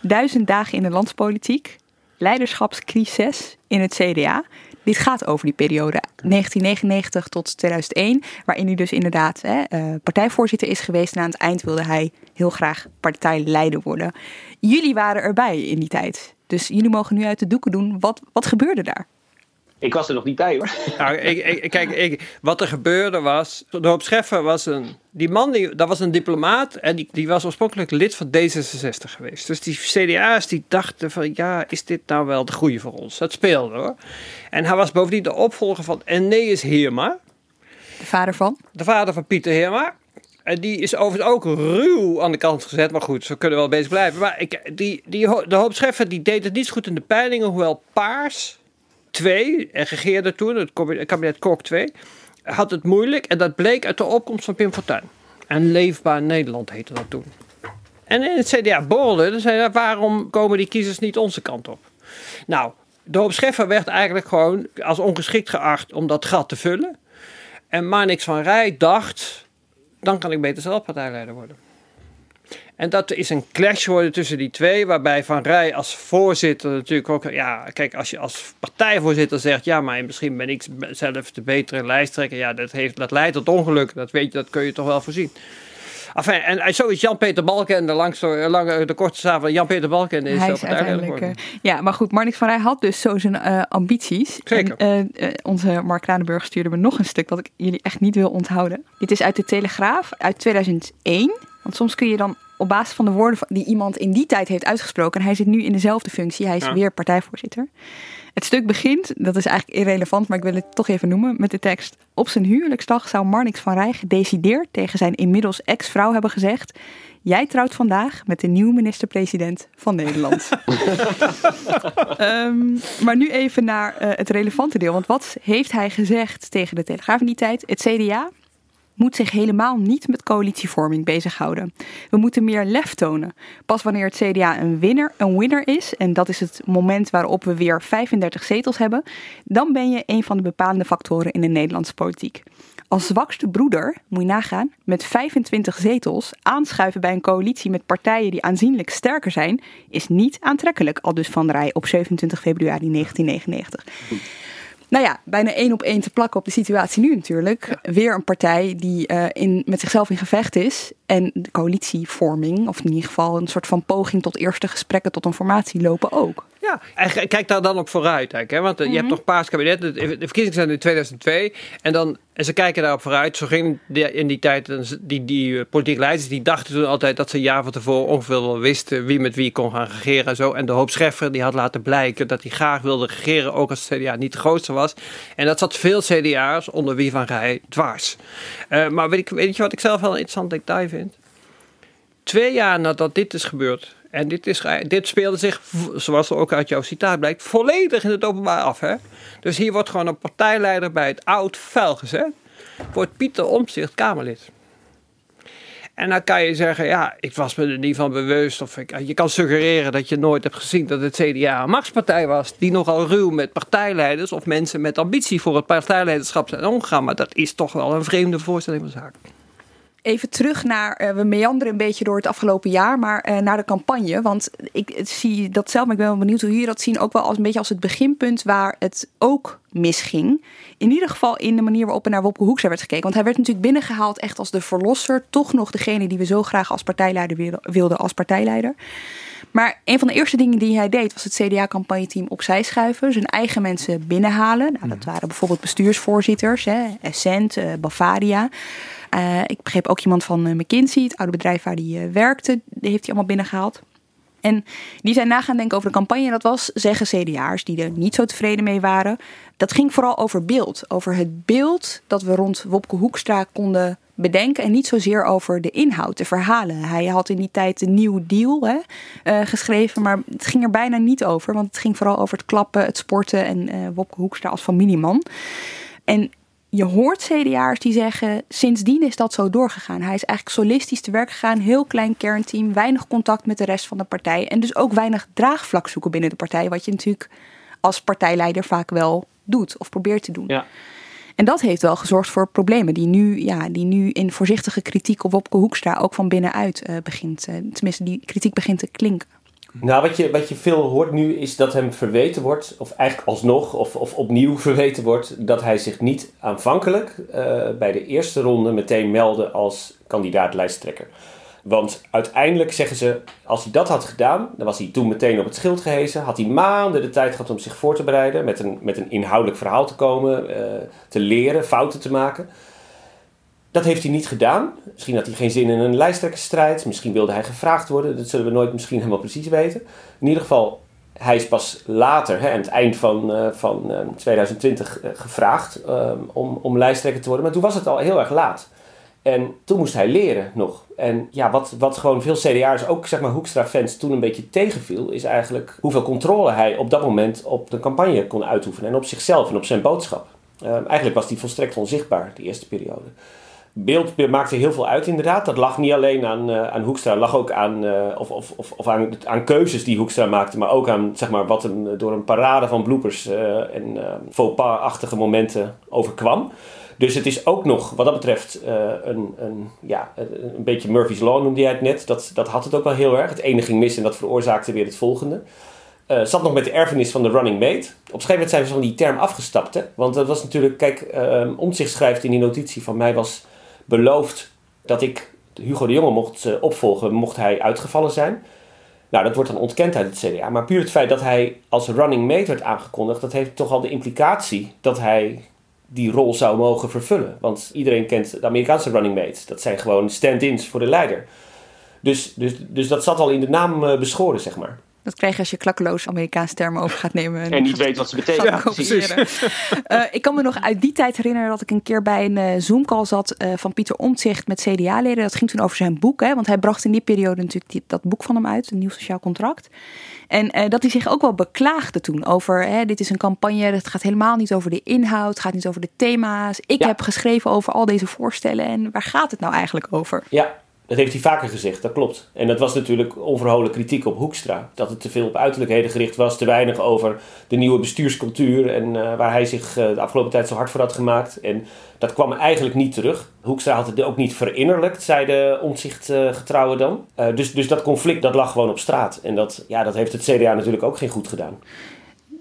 Duizend dagen in de landspolitiek. Leiderschapscrisis in het CDA. Dit gaat over die periode 1999 tot 2001, waarin hij dus inderdaad hè, uh, partijvoorzitter is geweest. En aan het eind wilde hij heel graag partijleider worden. Jullie waren erbij in die tijd. Dus jullie mogen nu uit de doeken doen. Wat, wat gebeurde daar? Ik was er nog niet bij hoor. Nou, ik, ik, kijk, ik, wat er gebeurde was. De Hoop Scheffer was een. Die man, die, dat was een diplomaat. En die, die was oorspronkelijk lid van D66 geweest. Dus die CDA's die dachten van. Ja, is dit nou wel de goede voor ons? Dat speelde hoor. En hij was bovendien de opvolger van Eneas Heerma. De vader van? De vader van Pieter Heerma. En die is overigens ook ruw aan de kant gezet. Maar goed, ze kunnen wel bezig blijven. Maar ik, die, die, de Hoop Scheffer die deed het niet zo goed in de peilingen. Hoewel Paars 2, en regeerde toen, het kabinet Kok 2, had het moeilijk. En dat bleek uit de opkomst van Pim Fortuyn. En Leefbaar Nederland heette dat toen. En in het CDA borrelde, dan zei waarom komen die kiezers niet onze kant op? Nou, de hoop Scheffer werd eigenlijk gewoon als ongeschikt geacht om dat gat te vullen. En Marnix van Rij dacht, dan kan ik beter zelf partijleider worden. En dat is een clash worden tussen die twee, waarbij Van Rij als voorzitter natuurlijk ook, ja, kijk, als je als partijvoorzitter zegt, ja, maar misschien ben ik zelf de betere lijsttrekker, ja, dat, heeft, dat leidt tot ongeluk, dat weet je, dat kun je toch wel voorzien. Enfin, en zo is Jan-Peter Balken de, langste, lange, de korte van Jan-Peter Balken is, Hij is uiteindelijk. Uh, ja, maar goed, Marnix van Rij had dus zo zijn uh, ambities. Zeker. En, uh, onze Mark Kranenburg stuurde me nog een stuk dat ik jullie echt niet wil onthouden. Dit is uit de Telegraaf uit 2001. Want soms kun je dan op basis van de woorden die iemand in die tijd heeft uitgesproken. En hij zit nu in dezelfde functie. Hij is weer partijvoorzitter. Het stuk begint, dat is eigenlijk irrelevant, maar ik wil het toch even noemen, met de tekst. Op zijn huwelijksdag zou Marnix van Rij gedecideerd tegen zijn inmiddels ex-vrouw hebben gezegd... Jij trouwt vandaag met de nieuwe minister-president van Nederland. um, maar nu even naar uh, het relevante deel. Want wat heeft hij gezegd tegen de Telegraaf in die tijd? Het CDA moet zich helemaal niet met coalitievorming bezighouden. We moeten meer lef tonen. Pas wanneer het CDA een winner, een winner is, en dat is het moment waarop we weer 35 zetels hebben, dan ben je een van de bepalende factoren in de Nederlandse politiek. Als zwakste broeder, moet je nagaan, met 25 zetels aanschuiven bij een coalitie met partijen die aanzienlijk sterker zijn, is niet aantrekkelijk, al dus Van Rij op 27 februari 1999. Nou ja, bijna één op één te plakken op de situatie nu natuurlijk. Weer een partij die uh, in, met zichzelf in gevecht is. En de coalitievorming, of in ieder geval een soort van poging tot eerste gesprekken tot een formatie lopen ook. Ja, en kijk daar dan op vooruit. Hè? Want mm -hmm. je hebt toch paars kabinet. De verkiezingen zijn in 2002. En, dan, en ze kijken daarop vooruit. Zo ging in die tijd, die, die politieke leiders, die dachten toen altijd dat ze een jaar van tevoren ongeveer wel wisten wie met wie kon gaan regeren en zo. En de hoop Scheffer die had laten blijken dat hij graag wilde regeren, ook als het CDA niet de grootste was. En dat zat veel CDA's onder wie van Rij dwars. Uh, maar weet, ik, weet je wat ik zelf wel een interessant detail vind? Twee jaar nadat dit is gebeurd, en dit, is, dit speelde zich, zoals er ook uit jouw citaat blijkt, volledig in het openbaar af. Hè? Dus hier wordt gewoon een partijleider bij het oud vuil gezet. Wordt Pieter Omtzigt Kamerlid. En dan kan je zeggen, ja, ik was me er niet van bewust. Of ik, je kan suggereren dat je nooit hebt gezien dat het CDA een machtspartij was. Die nogal ruw met partijleiders of mensen met ambitie voor het partijleiderschap zijn omgegaan. Maar dat is toch wel een vreemde voorstelling van zaken even terug naar, uh, we meanderen een beetje door het afgelopen jaar, maar uh, naar de campagne. Want ik zie dat zelf, maar ik ben wel benieuwd hoe jullie dat zien, ook wel als een beetje als het beginpunt waar het ook misging. In ieder geval in de manier waarop er naar Wopke Hoekstra werd gekeken. Want hij werd natuurlijk binnengehaald echt als de verlosser, toch nog degene die we zo graag als partijleider wilden als partijleider. Maar een van de eerste dingen die hij deed was het CDA-campagneteam opzij schuiven. Zijn eigen mensen binnenhalen. Nou, dat waren bijvoorbeeld bestuursvoorzitters, hè, Essent, uh, Bavaria. Uh, ik begreep ook iemand van uh, McKinsey, het oude bedrijf waar hij werkte. Die heeft hij allemaal binnengehaald. En die zijn na gaan denken over de campagne. Dat was, zeggen CDA'ers die er niet zo tevreden mee waren. Dat ging vooral over beeld. Over het beeld dat we rond Wopke Hoekstra konden bedenken. En niet zozeer over de inhoud, de verhalen. Hij had in die tijd een nieuw deal hè, geschreven. Maar het ging er bijna niet over. Want het ging vooral over het klappen, het sporten. En Wopke Hoekstra als familieman. En je hoort CDA'ers die zeggen, sindsdien is dat zo doorgegaan. Hij is eigenlijk solistisch te werk gegaan, heel klein kernteam, weinig contact met de rest van de partij. En dus ook weinig draagvlak zoeken binnen de partij, wat je natuurlijk als partijleider vaak wel doet of probeert te doen. Ja. En dat heeft wel gezorgd voor problemen die nu, ja, die nu in voorzichtige kritiek op Wopke Hoekstra ook van binnenuit uh, begint. Uh, tenminste, die kritiek begint te klinken. Nou, wat je, wat je veel hoort nu is dat hem verweten wordt, of eigenlijk alsnog, of, of opnieuw verweten wordt, dat hij zich niet aanvankelijk uh, bij de eerste ronde meteen meldde als kandidaat lijsttrekker. Want uiteindelijk zeggen ze, als hij dat had gedaan, dan was hij toen meteen op het schild gehezen. Had hij maanden de tijd gehad om zich voor te bereiden, met een, met een inhoudelijk verhaal te komen, uh, te leren, fouten te maken. Dat heeft hij niet gedaan. Misschien had hij geen zin in een lijsttrekkersstrijd. Misschien wilde hij gevraagd worden. Dat zullen we nooit misschien helemaal precies weten. In ieder geval, hij is pas later, hè, aan het eind van, uh, van uh, 2020, uh, gevraagd om, om lijsttrekker te worden. Maar toen was het al heel erg laat. En toen moest hij leren nog. En ja, wat, wat gewoon veel CDA'ers, ook zeg maar Hoekstra-fans, toen een beetje tegenviel, is eigenlijk hoeveel controle hij op dat moment op de campagne kon uitoefenen. En op zichzelf en op zijn boodschap. eigenlijk was hij volstrekt onzichtbaar, die eerste periode beeld maakte heel veel uit inderdaad. Dat lag niet alleen aan, uh, aan Hoekstra, lag ook aan, uh, of, of, of, aan, aan keuzes die Hoekstra maakte, maar ook aan zeg maar, wat hem door een parade van bloepers uh, en faux pas-achtige momenten overkwam. Dus het is ook nog, wat dat betreft, een, een, ja, een beetje Murphy's Law noemde jij het net. Dat, dat had het ook wel heel erg. Het ene ging mis en dat veroorzaakte weer het volgende. Uh, zat nog met de erfenis van de running mate. Op een gegeven moment zijn ze van die term afgestapt. Hè? Want dat was natuurlijk, kijk, uh, Omtzigt schrijft in die notitie van mij was beloofd dat ik Hugo de Jonge mocht uh, opvolgen, mocht hij uitgevallen zijn. Nou, dat wordt dan ontkend uit het CDA. Maar puur het feit dat hij als running mate werd aangekondigd, dat heeft toch al de implicatie dat hij die rol zou mogen vervullen. Want iedereen kent de Amerikaanse running mates. Dat zijn gewoon stand-ins voor de leider. Dus, dus, dus dat zat al in de naam uh, beschoren, zeg maar. Dat krijg je als je klakkeloos Amerikaanse termen over gaat nemen. En, niet weet wat ze betekenen. Ja, uh, ik kan me nog uit die tijd herinneren dat ik een keer bij een uh, Zoom-call zat uh, van Pieter Omtzigt met CDA-leden. Dat ging toen over zijn boek. Hè, want hij bracht in die periode natuurlijk die, dat boek van hem uit, een nieuw sociaal contract. En dat hij zich ook wel beklaagde toen over, hè, dit is een campagne, het gaat helemaal niet over de inhoud, het gaat niet over de thema's. Ik ja. heb geschreven over al deze voorstellen en waar gaat het nou eigenlijk over? Ja, dat heeft hij vaker gezegd, dat klopt. En dat was natuurlijk onverholen kritiek op Hoekstra. Dat het te veel op uiterlijkheden gericht was, te weinig over de nieuwe bestuurscultuur en uh, waar hij zich uh, de afgelopen tijd zo hard voor had gemaakt. En dat kwam eigenlijk niet terug. Hoekstra had het ook niet verinnerlijkt, zei de omzichtgetrouwen uh, dan. dus, dus dat conflict dat lag gewoon op straat. En dat, ja, dat heeft het CDA natuurlijk ook geen goed gedaan.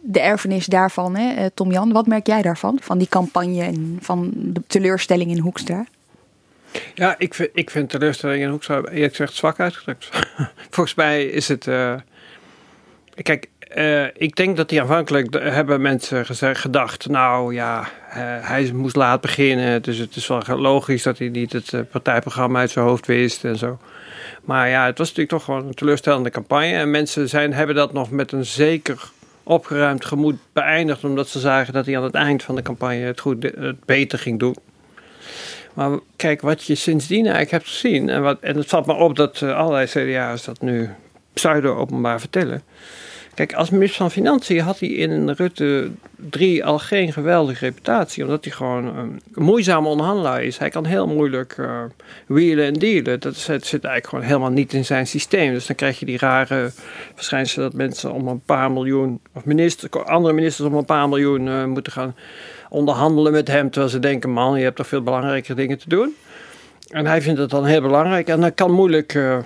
De erfenis daarvan, hè, Tom Jan, wat merk jij daarvan? Van die campagne en van de teleurstelling in Hoekstra? Ja, ik vind, ik vind teleurstelling in Hoekstra eerlijk gezegd zwak uitgedrukt. Volgens mij is het... Uh, kijk, uh, ik denk dat die aanvankelijk hebben mensen gezegd, gedacht... nou ja, uh, hij moest laat beginnen... dus het is wel logisch dat hij niet het partijprogramma uit zijn hoofd wist en zo. Maar ja, het was natuurlijk toch gewoon een teleurstellende campagne. En mensen zijn, hebben dat nog met een zeker opgeruimd gemoed beëindigd... omdat ze zagen dat hij aan het eind van de campagne het, goed, het beter ging doen. Maar kijk, wat je sindsdien eigenlijk hebt gezien, en, wat, en het valt me op dat uh, allerlei CDA's dat nu pseudo-openbaar vertellen. Kijk, als minister van Financiën had hij in Rutte 3 al geen geweldige reputatie, omdat hij gewoon een moeizame onderhandelaar is. Hij kan heel moeilijk uh, wheelen en dealen. Dat zit, eigenlijk gewoon helemaal niet in zijn systeem. Dus dan krijg je die rare verschijnselen dat mensen om een paar miljoen, of minister, andere ministers om een paar miljoen uh, moeten gaan onderhandelen met hem. Terwijl ze denken, man, je hebt toch veel belangrijkere dingen te doen. En hij vindt het dan heel belangrijk. En dat kan moeilijk. Uh,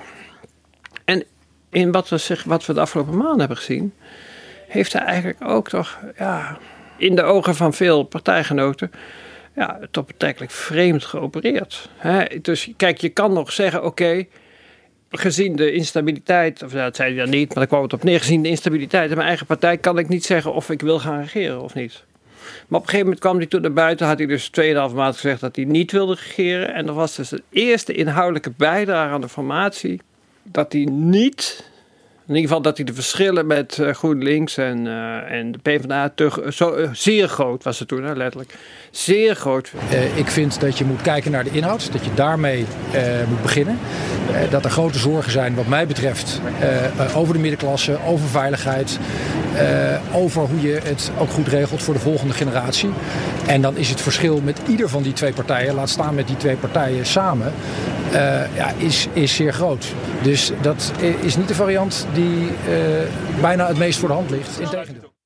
en in wat we, zeg, wat we de afgelopen maanden hebben gezien, heeft hij eigenlijk ook toch, ja, in de ogen van veel partijgenoten, ja, toch betrekkelijk vreemd geopereerd. He, dus kijk, je kan nog zeggen, oké, gezien de instabiliteit, of dat zei hij dan niet, maar daar kwam het op neer, gezien de instabiliteit in mijn eigen partij, kan ik niet zeggen of ik wil gaan regeren of niet. Maar op een gegeven moment kwam hij toen naar buiten, had hij dus 2,5 maand gezegd dat hij niet wilde regeren. En dat was dus de eerste inhoudelijke bijdrage aan de formatie, dat hij niet in ieder geval dat hij de verschillen met uh, GroenLinks en, uh, en de PvdA zo, uh, zeer groot was het toen, letterlijk. Zeer groot. ik vind dat je moet kijken naar de inhoud, dat je daarmee moet beginnen. dat er grote zorgen zijn, wat mij betreft, over de middenklasse, over veiligheid, over hoe je het ook goed regelt voor de volgende generatie. En dan is het verschil met ieder van die twee partijen, laat staan met die twee partijen samen, ja, is, is zeer groot. Dus dat is niet de variant die uh, bijna het meest voor de hand ligt.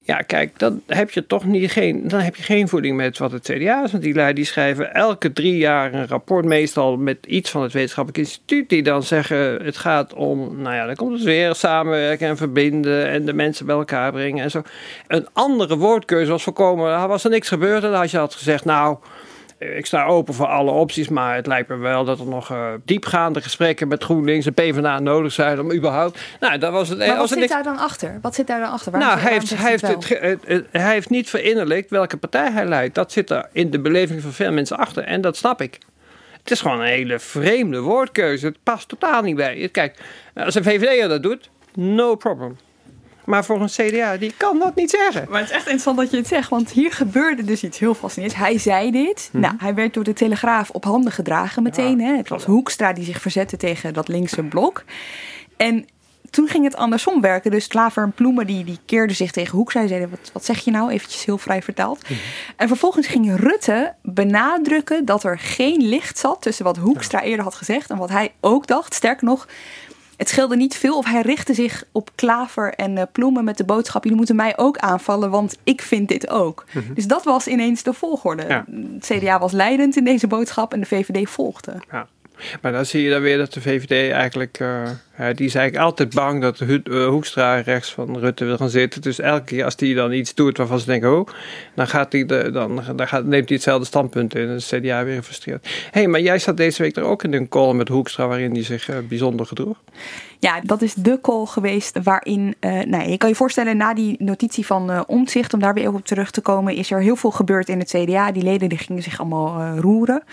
Ja, kijk, dan heb je toch niet geen, dan heb je geen voeding met wat het CDA is. Want die die schrijven elke drie jaar een rapport, meestal met iets van het wetenschappelijk instituut, die dan zeggen: het gaat om, nou ja, dan komt het weer samenwerken en verbinden en de mensen bij elkaar brengen en zo. Een andere woordkeuze was voorkomen, was er niks gebeurd. En als je had gezegd, nou ik sta open voor alle opties, maar het lijkt me wel dat er nog uh, diepgaande gesprekken met GroenLinks en PvdA nodig zijn om überhaupt. Nou, dat was het. Maar wat zit daar dan achter? Wat zit daar dan achter? Waarom nou, hij heeft, hij, heeft het, hij heeft niet verinnerlijkt welke partij hij leidt. Dat zit er in de beleving van veel mensen achter en dat snap ik. Het is gewoon een hele vreemde woordkeuze. Het past totaal niet bij. Kijk, als een VVD'er dat doet, no problem. Maar voor een CDA, die kan dat niet zeggen. Maar het is echt interessant dat je het zegt, want hier gebeurde dus iets heel fascinerends. Hij zei dit. Mhm. Nou, hij werd door de Telegraaf op handen gedragen meteen. hè. Het was Hoekstra die zich verzette tegen dat linkse blok. En toen ging het andersom werken. Dus Klaver en Ploemen die, die keerden zich tegen Hoekstra. Zeiden, wat, wat zeg je nou? Eventjes heel vrij vertaald. Mhm. En vervolgens ging Rutte benadrukken dat er geen licht zat... tussen wat Hoekstra eerder had gezegd en wat hij ook dacht. Sterker nog, het scheelde niet veel of hij richtte zich op Klaver en uh, Ploemen met de boodschap: jullie moeten mij ook aanvallen, want ik vind dit ook. Mhm. Dus dat was ineens de volgorde. Ja. Het CDA was leidend in deze boodschap en de VVD volgde. Ja. Maar dan zie je dan weer dat de VVD eigenlijk, eh, die is eigenlijk altijd bang dat eh, Hoekstra rechts van Rutte wil gaan zitten. Dus elke keer als die dan iets doet waarvan ze denken, oh, dan, gaat die de, dan, gaat, neemt hij hetzelfde standpunt in. En het CDA weer gefrustreerd. Hé, hey, maar jij zat deze week er ook in een call met Hoekstra waarin hij zich eh, bijzonder gedroeg. Ja, dat is de call geweest waarin, eh nou, je kan je voorstellen, na die notitie van eh Omtzigt, om daar weer op terug te komen, is er heel veel gebeurd in het CDA. Die leden die gingen zich allemaal eh, roeren.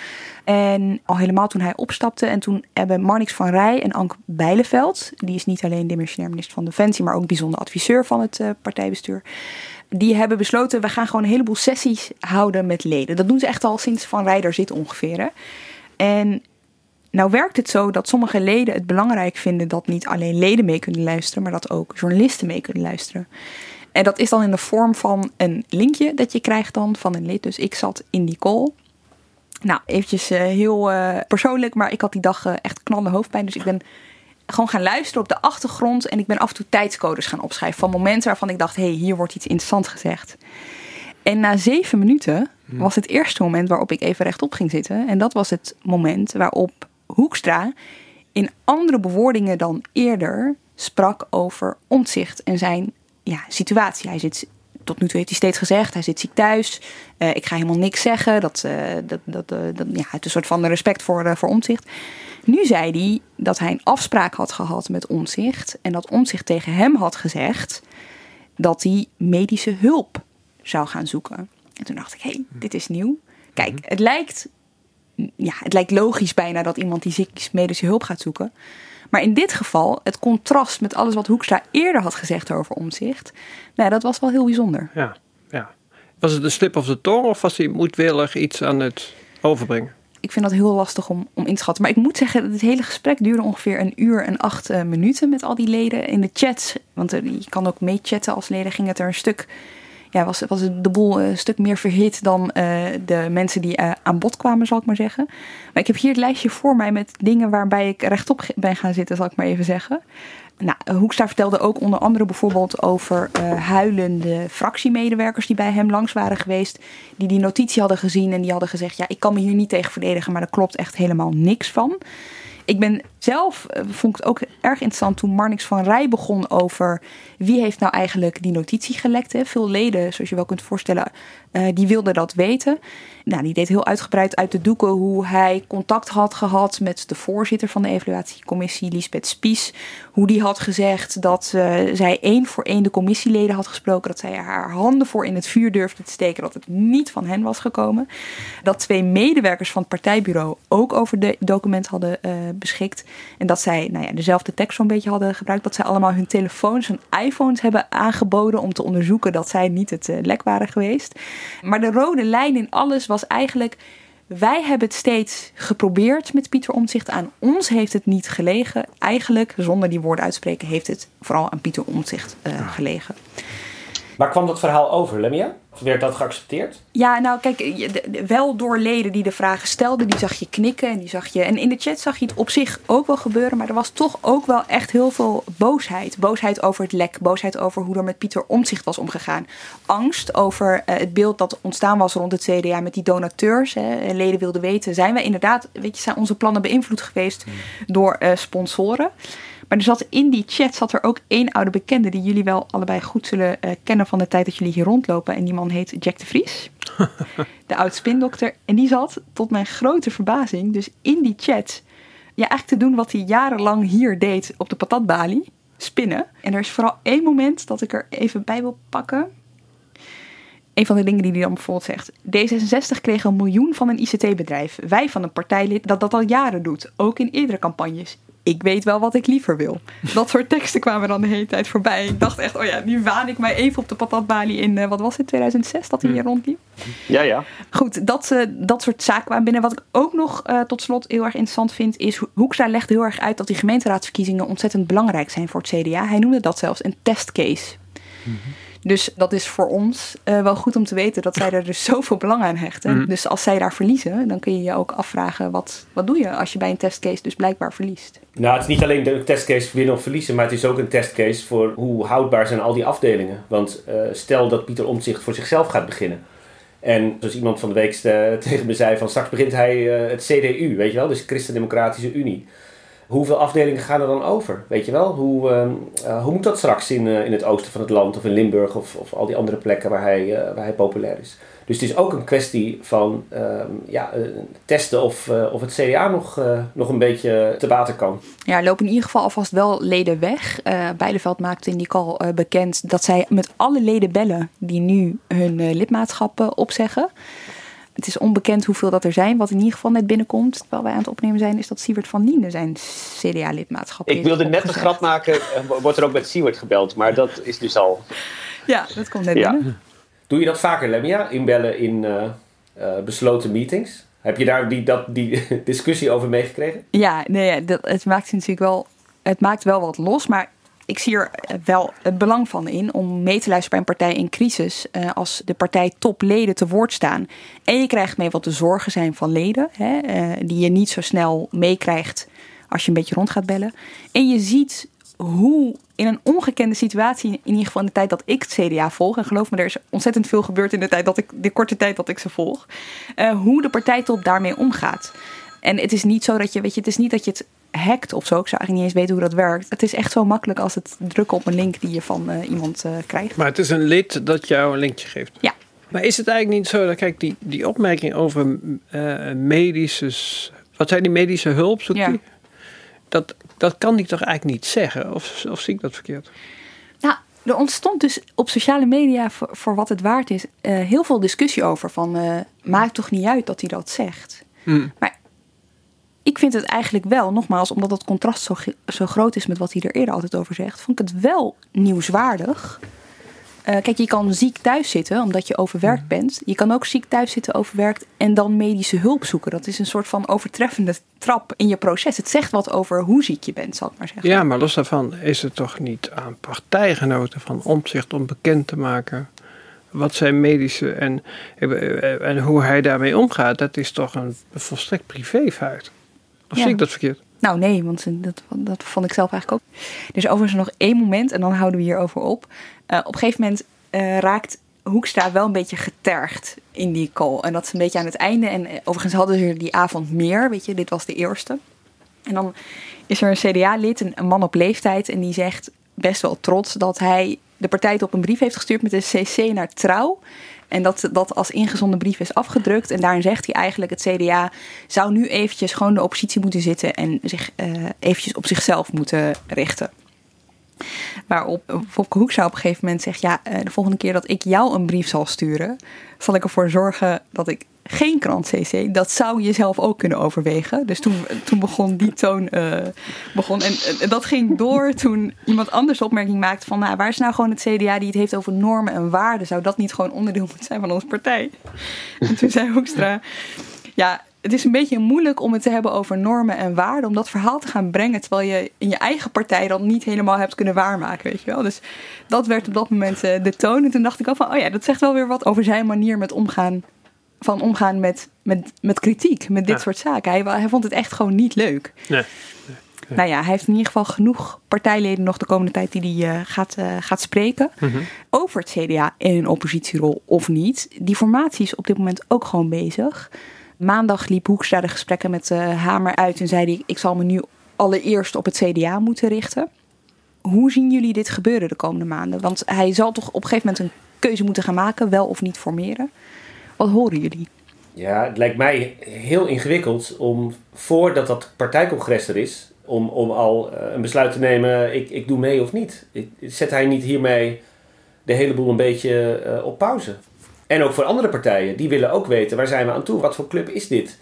En al helemaal toen hij opstapte. En toen hebben Marnix van Rij en Anke Bijleveld, die is niet alleen demissionair minister van Defensie, maar ook bijzonder adviseur van het eh, partijbestuur. Die hebben besloten, we gaan gewoon een heleboel sessies houden met leden. Dat doen ze echt al sinds Van Rij er zit ongeveer. Hè. En nou werkt het zo dat sommige leden het belangrijk vinden dat niet alleen leden mee kunnen luisteren, maar dat ook journalisten mee kunnen luisteren. En dat is dan in de vorm van een linkje dat je krijgt dan van een lid. Dus ik zat in die call. Nou, eventjes eh, heel eh, persoonlijk, maar ik had die dag echt knallende hoofdpijn. Dus ik ben gewoon gaan luisteren op de achtergrond. En ik ben af en toe tijdscodes gaan opschrijven van momenten waarvan ik dacht, hé, hey, hier wordt iets interessants gezegd. En na zeven minuten was het eerste moment waarop ik even rechtop ging zitten. En dat was het moment waarop Hoekstra in andere bewoordingen dan eerder sprak over omzicht en zijn ja, situatie. Hij zit, tot nu toe heeft hij steeds gezegd, hij zit ziek thuis. Eh, ik ga helemaal niks zeggen. Dat, eh, dat, dat, eh, dat, ja, het is een soort van respect voor, voor omzicht. Nu zei hij dat hij een afspraak had gehad met omzicht. En dat omzicht tegen hem had gezegd dat hij medische hulp zou gaan zoeken. En toen dacht ik, hé, hey, dit is nieuw. Kijk, het lijkt, ja, het lijkt logisch bijna dat iemand die ziek is medische hulp gaat zoeken. Maar in dit geval, het contrast met alles wat Hoekstra eerder had gezegd over omzicht, nou, dat was wel heel bijzonder. Ja, ja. Was het een slip of de tong of was hij moedwillig iets aan het overbrengen? Ik vind dat heel lastig om, om in te schatten. Maar ik moet zeggen, het hele gesprek duurde ongeveer een uur en acht uh, minuten met al die leden in de chat. Want uh, je kan ook meechatten als leden. Ging het er een stuk, ja, was, was de boel een stuk meer verhit dan de mensen die aan bod kwamen, zal ik maar zeggen. Maar ik heb hier het lijstje voor mij met dingen waarbij ik rechtop ben gaan zitten, zal ik maar even zeggen. Nou, Hoekstra vertelde ook onder andere bijvoorbeeld over uh, huilende fractiemedewerkers die bij hem langs waren geweest. Die die notitie hadden gezien en die hadden gezegd: Ja, ik kan me hier niet tegen verdedigen, maar daar klopt echt helemaal niks van. Ik ben zelf, uh, vond het ook erg interessant toen Marnix van Rij begon over wie heeft nou eigenlijk die notitie gelekt. Hè? Veel leden, zoals je wel kunt voorstellen, uh, die wilden dat weten. Nou, die deed heel uitgebreid uit de doeken hoe hij contact had gehad met de voorzitter van de evaluatiecommissie, Lisbeth Spies. Hoe die had gezegd dat uh, zij één voor één de commissieleden had gesproken. Dat zij haar handen voor in het vuur durfde te steken. Dat het niet van hen was gekomen. Dat twee medewerkers van het partijbureau ook over de document hadden beschikt. En dat zij nou ja, dezelfde tekst zo'n beetje hadden gebruikt. Dat zij allemaal hun telefoons, hun iPhones hebben aangeboden om te onderzoeken dat zij niet het uh, lek waren geweest. Maar de rode lijn in alles was eigenlijk. Wij hebben het steeds geprobeerd met Pieter Omtzigt. Aan ons heeft het niet gelegen. Eigenlijk, zonder die woorden uitspreken, heeft het vooral aan Pieter Omtzigt uh, gelegen. Waar kwam dat verhaal over, Lemia? Werd dat geaccepteerd? Ja, nou kijk, wel door leden die de vragen stelden, die zag je knikken en die zag je. En in de chat zag je het op zich ook wel gebeuren, maar er was toch ook wel echt heel veel boosheid. Boosheid over het lek, boosheid over hoe er met Pieter Omtzigt was omgegaan. Angst over uh, het beeld dat ontstaan was rond het CDA met die donateurs. Hè. Leden wilden weten, zijn wij inderdaad, weet je, zijn onze plannen beïnvloed geweest hmm. door uh, sponsoren? Maar er zat in die chat zat er ook één oude bekende die jullie wel allebei goed zullen uh, kennen van de tijd dat jullie hier rondlopen. En die man heet Jack de Vries, de oud spindokter. En die zat, tot mijn grote verbazing, dus in die chat, ja, eigenlijk te doen wat hij jarenlang hier deed op de patatbalie, spinnen. En er is vooral één moment dat ik er even bij wil pakken. Een van de dingen die hij dan bijvoorbeeld zegt. D66 kreeg een miljoen van een ICT-bedrijf. Wij van een partijlid dat dat al jaren doet. Ook in eerdere campagnes ik weet wel wat ik liever wil. Dat soort teksten kwamen dan de hele tijd voorbij. Ik dacht echt, oh ja, nu waan ik mij even op de patatbalie in, uh, wat was het, 2006 dat hij hier rondliep? Ja, ja. Goed, dat, uh, dat soort zaken kwamen binnen. Wat ik ook nog uh, tot slot heel erg interessant vind, is Hoekstra legt heel erg uit dat die gemeenteraadsverkiezingen ontzettend belangrijk zijn voor het CDA. Hij noemde dat zelfs een testcase. Mm-hmm. Dus dat is voor ons uh, wel goed om te weten dat zij er dus zoveel belang aan hechten. Mhm. Dus als zij daar verliezen, dan kun je je ook afvragen: wat, wat doe je als je bij een testcase dus blijkbaar verliest? Nou, het is niet alleen de testcase winnen of verliezen, maar het is ook een testcase voor hoe houdbaar zijn al die afdelingen. Want uh, stel dat Pieter Omtzigt voor zichzelf gaat beginnen. En zoals iemand van de week uh, tegen me zei, van straks begint hij uh, het CDU, weet je wel, dus Christen-Democratische Unie. Hoeveel afdelingen gaan er dan over? Weet je wel? Hoe, uh, hoe moet dat straks in, in het oosten van het land of in Limburg of, of al die andere plekken waar hij, waar hij populair is? Dus het is ook een kwestie van ehm, ja, testen of, of het CDA nog, nog een beetje te water kan. Ja, lopen in ieder geval alvast wel leden weg. Beideveld maakte in die call bekend dat zij met alle leden bellen die nu hun uh, lidmaatschap opzeggen. Het is onbekend hoeveel dat er zijn. Wat in ieder geval net binnenkomt, terwijl wij aan het opnemen zijn, is dat Siewert van Liende zijn CDA-lidmaatschap Ik wilde net een grap maken, wordt er ook met Siewert gebeld, maar dat is dus al... Ja, dat komt net ja. binnen. Doe je dat vaker, Lemia? Inbellen in besloten meetings? Heb je daar die, dat, die discussie over meegekregen? Ja, nee, dat, het maakt natuurlijk wel, het maakt wel wat los, maar ik zie er wel het belang van in om mee te luisteren bij een partij in crisis. Uh, als de partij topleden te woord staan. En je krijgt mee wat de zorgen zijn van leden, hè, uh, die je niet zo snel meekrijgt als je een beetje rond gaat bellen. En je ziet hoe in een ongekende situatie, in ieder geval in de tijd dat ik het CDA volg, en geloof me, er is ontzettend veel gebeurd in de, tijd dat ik, de korte tijd dat ik ze volg, uh, hoe de partijtop daarmee omgaat. En het is niet zo dat je, weet je, het is niet dat je het hackt of zo. Ik zou eigenlijk niet eens weten hoe dat werkt. Het is echt zo makkelijk als het drukken op een link die je van uh, iemand uh, krijgt. Maar het is een lid dat jou een linkje geeft. Ja. Maar is het eigenlijk niet zo dat, kijk, die, die opmerking over uh, medische. Wat zijn die medische hulp? Ja. Die? Dat, dat kan ik toch eigenlijk niet zeggen? Of, of zie ik dat verkeerd? Nou, er ontstond dus op sociale media, voor, voor wat het waard is, heel veel discussie over. Van maakt toch niet uit dat hij dat zegt. Mm. Maar ik vind het eigenlijk wel, nogmaals, omdat het contrast zo, zo groot is met wat hij er eerder altijd over zegt, vond ik het wel nieuwswaardig. Uh, kijk, je kan ziek thuis zitten omdat je overwerkt bent. Je kan ook ziek thuis zitten, overwerkt en dan medische hulp zoeken. Dat is een soort van overtreffende trap in je proces. Het zegt wat over hoe ziek je bent, zal ik maar zeggen. Ja, maar los daarvan is het toch niet aan partijgenoten van omzicht om bekend te maken wat zijn medische en, en hoe hij daarmee omgaat. Dat is toch een volstrekt privéfeit. Of Ja. zie ik dat verkeerd? Nou nee, want dat, dat vond ik zelf eigenlijk ook. Is overigens nog één moment en dan houden we hierover op. Uh, op een gegeven moment uh, raakt Hoekstra wel een beetje getergd in die call. En dat is een beetje aan het einde. En eh, overigens hadden ze die avond meer, weet je. Dit was de eerste. En dan is er een CDA-lid, een, een man op leeftijd... en die zegt best wel trots dat hij de partij op een brief heeft gestuurd... met een cc naar Trouw... En dat dat als ingezonden brief is afgedrukt. En daarin zegt hij eigenlijk: het CDA zou nu eventjes gewoon de oppositie moeten zitten en zich uh, eventjes op zichzelf moeten richten. Waarop Fopke Hoekstra op een gegeven moment zegt: Ja, uh, de volgende keer dat ik jou een brief zal sturen, zal ik ervoor zorgen dat ik geen krant CC. Dat zou je zelf ook kunnen overwegen. Dus toen, toen begon die toon. Uh, begon, en, dat ging door toen iemand anders de opmerking maakte: van nou, waar is nou gewoon het CDA die het heeft over normen en waarden? Zou dat niet gewoon onderdeel moeten zijn van onze partij? En toen zei Hoekstra: Ja, het is een beetje moeilijk om het te hebben over normen en waarden. Om dat verhaal te gaan brengen. Terwijl je in je eigen partij dan niet helemaal hebt kunnen waarmaken. Weet je wel? Dus dat werd op dat moment uh, de toon. En toen dacht ik al van: oh ja, dat zegt wel weer wat over zijn manier met omgaan van omgaan met, met, met kritiek, met dit Ja. soort zaken. Hij, hij vond het echt gewoon niet leuk. Nee. Nou ja, hij heeft in ieder geval genoeg partijleden nog de komende tijd die hij uh, gaat, uh, gaat spreken. Mhm. Over het CDA in een oppositierol of niet. Die formatie is op dit moment ook gewoon bezig. Maandag liep Hoekstra de gesprekken met uh, Hamer uit en zei hij... ik zal me nu allereerst op het CDA moeten richten. Hoe zien jullie dit gebeuren de komende maanden? Want hij zal toch op een gegeven moment een keuze moeten gaan maken... wel of niet formeren. Wat horen jullie? Ja, het lijkt mij heel ingewikkeld om voordat dat partijcongres er is, om, om al uh, een besluit te nemen, ik, ik doe mee of niet. Zet hij niet hiermee de hele boel een beetje uh, op pauze? En ook voor andere partijen, die willen ook weten, waar zijn we aan toe? Wat voor club is dit?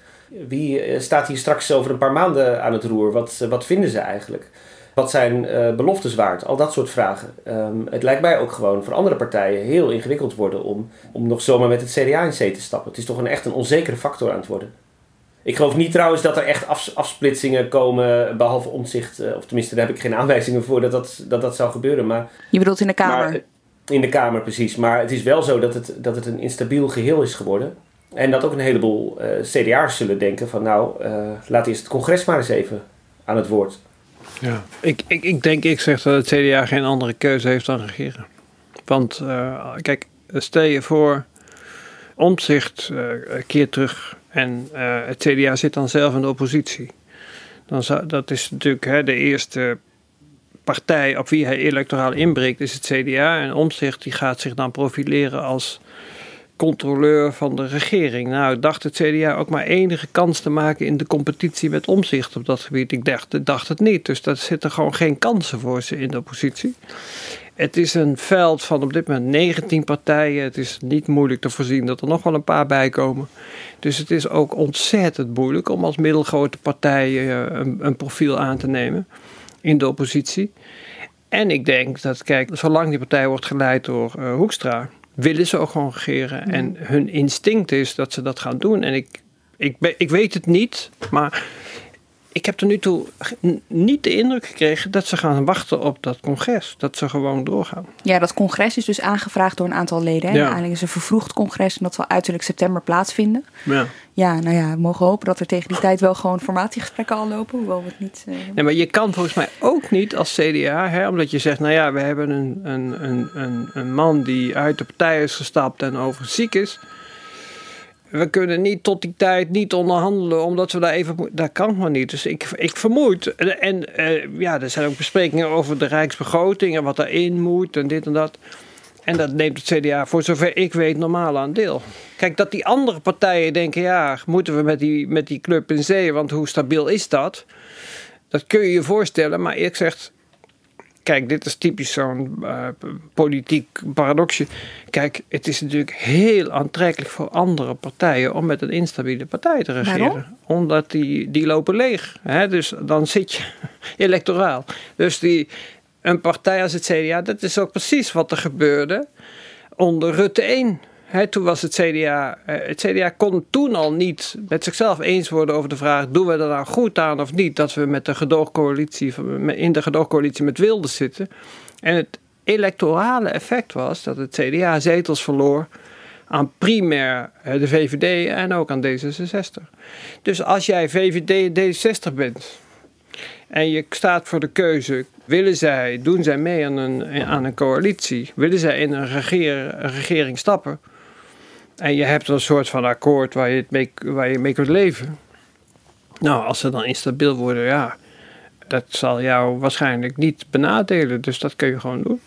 Wie uh, staat hier straks over een paar maanden aan het roer? Wat, wat vinden ze eigenlijk? Wat zijn uh, beloftes waard? Al dat soort vragen. Um, het lijkt mij ook gewoon voor andere partijen heel ingewikkeld worden om, om nog zomaar met het CDA in zee te stappen. Het is toch een, echt een onzekere factor aan het worden. Ik geloof niet trouwens dat er echt af, afsplitsingen komen, behalve omzicht. Uh, of tenminste, daar heb ik geen aanwijzingen voor dat dat, dat, dat zou gebeuren. Maar, Je bedoelt in de Kamer? Maar, In de Kamer, precies. Maar het is wel zo dat het, dat het een instabiel geheel is geworden. En dat ook een heleboel uh, CDA'ers zullen denken van nou, uh, laat eerst het congres maar eens even aan het woord. Ja, ik, ik, ik denk, ik zeg dat het CDA geen andere keuze heeft dan regeren. Want uh, kijk, stel je voor, omzicht keer terug en het CDA zit dan zelf in de oppositie. Dan zou, dat is natuurlijk hè, de eerste partij op wie hij electoraal inbreekt, is het CDA. En Omtzigt die gaat zich dan profileren als controleur van de regering. Nou, dacht het CDA ook maar enige kans te maken in de competitie met omzicht op dat gebied. Ik dacht, dacht het niet. Dus daar zitten gewoon geen kansen voor ze in de oppositie. Het is een veld van op dit moment 19 partijen. Het is niet moeilijk te voorzien dat er nog wel een paar bij komen. Dus het is ook ontzettend moeilijk om als middelgrote partij eh, een, een profiel aan te nemen in de oppositie. En ik denk dat, kijk, zolang die partij wordt geleid door uh, Hoekstra, willen ze ook gewoon regeren. En hun instinct is dat ze dat gaan doen. En ik, ik, ik weet het niet, maar ik heb er nu toe niet de indruk gekregen dat ze gaan wachten op dat congres. Dat ze gewoon doorgaan. Ja, dat congres is dus aangevraagd door een aantal leden. Ja. Eigenlijk is een vervroegd congres en dat zal uiterlijk september plaatsvinden. Ja. ja, nou ja, we mogen hopen dat er tegen die tijd wel gewoon formatiegesprekken al lopen. Hoewel we het niet. Uh... Nee, maar je kan volgens mij ook niet als CDA, hè, omdat je zegt, nou ja, we hebben een, een, een, een, een man die uit de partij is gestapt en over ziek is we kunnen niet tot die tijd niet onderhandelen, omdat we daar even. Dat kan gewoon niet. Dus ik, ik vermoed. En uh, ja, er zijn ook besprekingen over de Rijksbegroting en wat daarin moet en dit en dat. En dat neemt het CDA, voor zover ik weet, normaal aan deel. Kijk, dat die andere partijen denken: ja, moeten we met die, met die club in zee, want hoe stabiel is dat? Dat kun je je voorstellen, maar ik zeg, Kijk, dit is typisch zo'n uh, politiek paradoxje. Kijk, het is natuurlijk heel aantrekkelijk voor andere partijen om met een instabiele partij te regeren. Waarom? Omdat die, die lopen leeg. Hè? Dus dan zit je electoraal. Dus die, een partij als het CDA, dat is ook precies wat er gebeurde onder Rutte 1 toen was het CDA, eh, het CDA kon toen al niet met zichzelf eens worden over de vraag: doen we er nou goed aan of niet dat we met de gedoogcoalitie, in de gedoogcoalitie met Wilders zitten. En het electorale effect was dat het CDA zetels verloor aan primair eh, de VVD en ook aan D66. Dus als jij VVD D66 bent en je staat voor de keuze: willen zij, doen zij mee aan een, aan een coalitie? Willen zij in een, een regering stappen? En je hebt een soort van akkoord waar je, mee, waar je mee kunt leven. Nou, als ze dan instabiel worden, ja, dat zal jou waarschijnlijk niet benadelen. Dus dat kun je gewoon doen.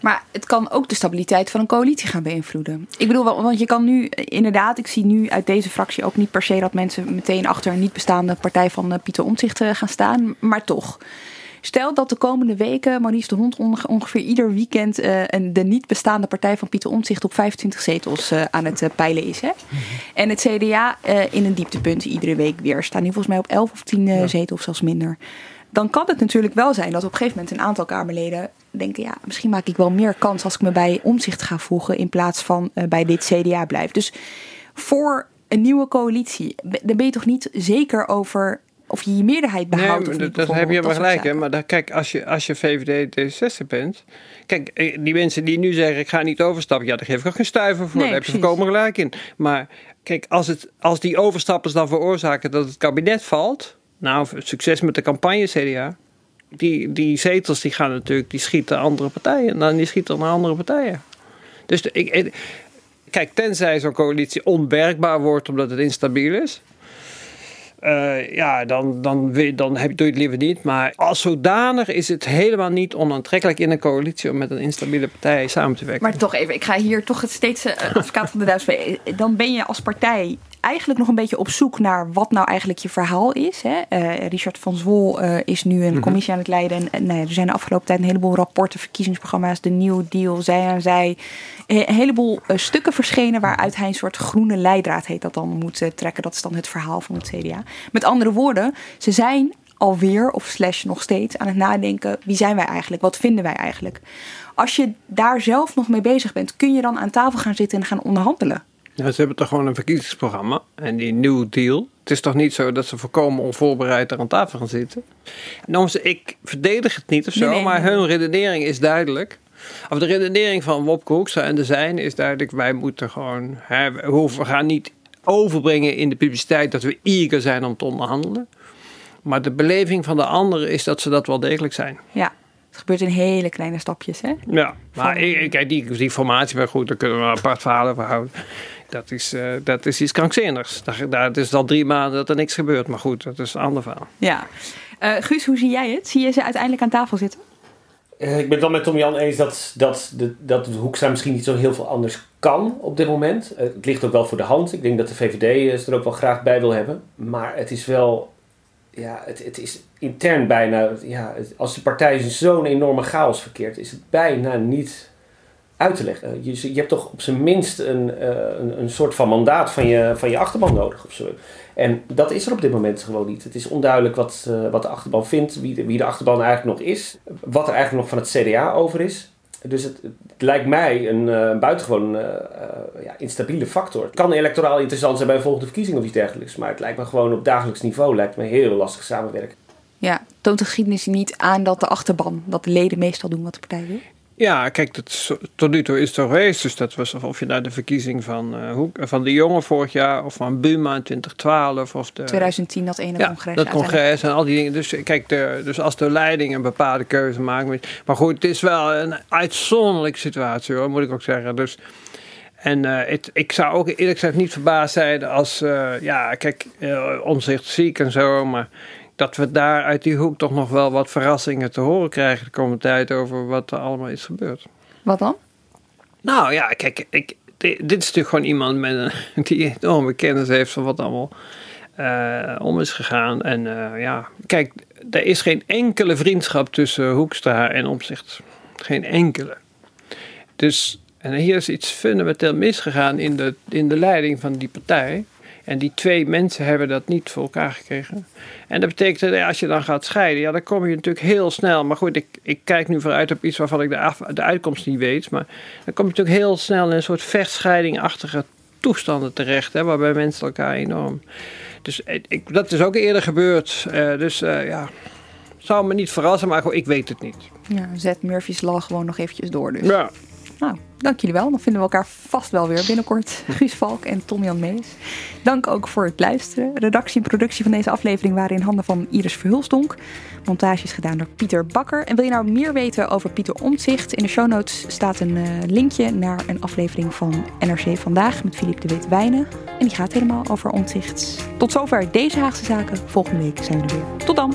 Maar het kan ook de stabiliteit van een coalitie gaan beïnvloeden. Ik bedoel, want je kan nu inderdaad, ik zie nu uit deze fractie ook niet per se dat mensen meteen achter een niet bestaande partij van eh, Pieter Omtzigt eh, gaan staan. Maar toch. Stel dat de komende weken Maurice de Hond ongeveer ieder weekend een, de niet bestaande partij van Pieter Omtzigt op 25 zetels uh, aan het uh, peilen is. Hè? Mhm. En het CDA in een dieptepunt iedere week weer. Staan nu volgens mij op 11 of 10 ja. zetels, zelfs minder. Dan kan het natuurlijk wel zijn dat op een gegeven moment een aantal Kamerleden denken: ja, misschien maak ik wel meer kans als ik me bij Omzicht ga voegen in plaats van bij dit CDA blijf. Dus voor een nieuwe coalitie, dan ben je toch niet zeker over of je je meerderheid behoudt. Nee, dat, heb je maar gelijk. Hè? Maar dan, kijk, als je, als je VVD D66 bent. Kijk, eh, die mensen die nu zeggen: ik ga niet overstappen. Ja, daar geef ik ook geen stuiver voor. daar heb je voorkomen gelijk in. Maar kijk, als, het, als die overstappers dan veroorzaken dat het kabinet valt. Nou, succes met de campagne CDA. Die, die zetels die gaan natuurlijk, die schieten andere partijen. En dan die schieten naar andere partijen. Dus ik, kijk, tenzij zo'n coalitie onwerkbaar wordt omdat het instabiel is. Uh, ja, dan, dan, dan heb, doe je het liever niet. Maar als zodanig is het helemaal niet onaantrekkelijk in een coalitie om met een instabiele partij samen te werken. Maar toch even, ik ga hier toch steeds uh, advocaat van de duivel. Dan ben je als partij eigenlijk nog een beetje op zoek naar wat nou eigenlijk je verhaal is. Hè? Uh, Richard van Zwol uh, is nu een mhm. commissie aan het leiden. En, en nou ja, er zijn de afgelopen tijd een heleboel rapporten, verkiezingsprogramma's, de New Deal, zij en zij. Een heleboel uh, stukken verschenen waaruit hij een soort groene leidraad heet dat dan moet trekken. Dat is dan het verhaal van het CDA. Met andere woorden, ze zijn alweer of slash nog steeds aan het nadenken: wie zijn wij eigenlijk? Wat vinden wij eigenlijk? Als je daar zelf nog mee bezig bent, kun je dan aan tafel gaan zitten en gaan onderhandelen. Ja, ze hebben toch gewoon een verkiezingsprogramma en die New Deal. Het is toch niet zo dat ze voorkomen onvoorbereid er aan tafel gaan zitten? En ik verdedig het niet of zo, maar hun redenering is duidelijk. Of de redenering van Wopke Hoekstra en de zijn is duidelijk: wij moeten gewoon. Hè, we gaan niet overbrengen in de publiciteit dat we eager zijn om te onderhandelen. Maar de beleving van de anderen is dat ze dat wel degelijk zijn. Ja, het gebeurt in hele kleine stapjes, hè? Ja, maar ik, ik- kijk, die, die formatie, maar goed, daar kunnen we een apart verhaal over houden. Dat is, eh, dat is iets krankzinnigs. Daar, daar, het is al drie maanden dat er niks gebeurt. Maar goed, dat is een ander verhaal. Ja. Eh, Guus, hoe zie jij het? Zie je ze uiteindelijk aan tafel zitten? Eh, ik ben het wel met Tom Jan eens dat, dat, de, dat Hoekstra misschien niet zo heel veel anders kan op dit moment. Het ligt ook wel voor de hand. Ik denk dat de VVD ze er ook wel graag bij wil hebben. Maar het is wel, ja, het, het is intern bijna, ja, het- als de partij zo'n enorme chaos verkeert, is het bijna niet uit te leggen. Je, je hebt toch op zijn minst een, eh, een, een soort van mandaat van je, van je achterban nodig. Of zo. En dat is er op dit moment gewoon niet. Het is onduidelijk wat, eh, wat de achterban vindt, wie de, wie de achterban eigenlijk nog is, wat er eigenlijk nog van het CDA over is. Dus het, het lijkt mij een eh, buitengewoon ja, instabiele factor. Het kan electoraal interessant zijn bij een volgende verkiezing of iets dergelijks, maar het lijkt me gewoon op dagelijks niveau lijkt me heel lastig samenwerken. Ja, toont de geschiedenis niet aan dat de achterban, dat de leden meestal doen wat de partij wil? Ja, kijk, dat, is- tot nu toe is het zo geweest. Dus dat was of je naar de verkiezing van, eh, Hoek, van de jongen vorig jaar, of van Buma in 2012, of de 2010, dat ene ja, congres. dat congres en al die dingen. Dus kijk, de, dus als de leiding een bepaalde keuze maakt. Maar goed, het is wel een uitzonderlijke situatie hoor, moet ik ook zeggen. Dus, en eh, het, ik zou ook eerlijk gezegd niet verbaasd zijn als, eh, ja, kijk, eh omzicht ziek en zo, maar dat we daar uit die hoek toch nog wel wat verrassingen te horen krijgen de komende tijd over wat er allemaal is gebeurd. Wat dan? Nou ja, kijk, ik, di- dit is natuurlijk gewoon iemand met een, die enorme kennis heeft van wat allemaal eh, om is gegaan. En eh, ja, kijk, er is geen enkele vriendschap tussen Hoekstra en Omzicht. Geen enkele. Dus, en hier is iets fundamenteel misgegaan in de, in de leiding van die partij. En die twee mensen hebben dat niet voor elkaar gekregen. En dat betekent dat als je dan gaat scheiden, ja, dan kom je natuurlijk heel snel. Maar goed, ik, ik kijk nu vooruit op iets waarvan ik de, af- de uitkomst niet weet. Maar dan kom je natuurlijk heel snel in een soort vechtscheidingachtige toestanden terecht. Hè, waarbij mensen elkaar enorm. Dus ik, ik- dat is ook eerder gebeurd. Eh, dus eh, ja, zou me niet verrassen, maar ik weet het niet. Ja, zet Murphy's Law gewoon nog eventjes door dus. Ja. Nou, dank jullie wel. Dan vinden we elkaar vast wel weer binnenkort. Guus Valk en Tom-Jan Mees. Dank ook voor het luisteren. Redactie en productie van deze aflevering waren in handen van Iris Verhulstonk. Montage is gedaan door Pieter Bakker. En wil je nou meer weten over Pieter Omtzigt? In de show notes staat een eh, linkje naar een aflevering van NRC Vandaag met Philippe de Wit-Wijnen. En die gaat helemaal over Omtzigt. Tot zover deze Haagse Zaken. Volgende week zijn we er weer. Tot dan!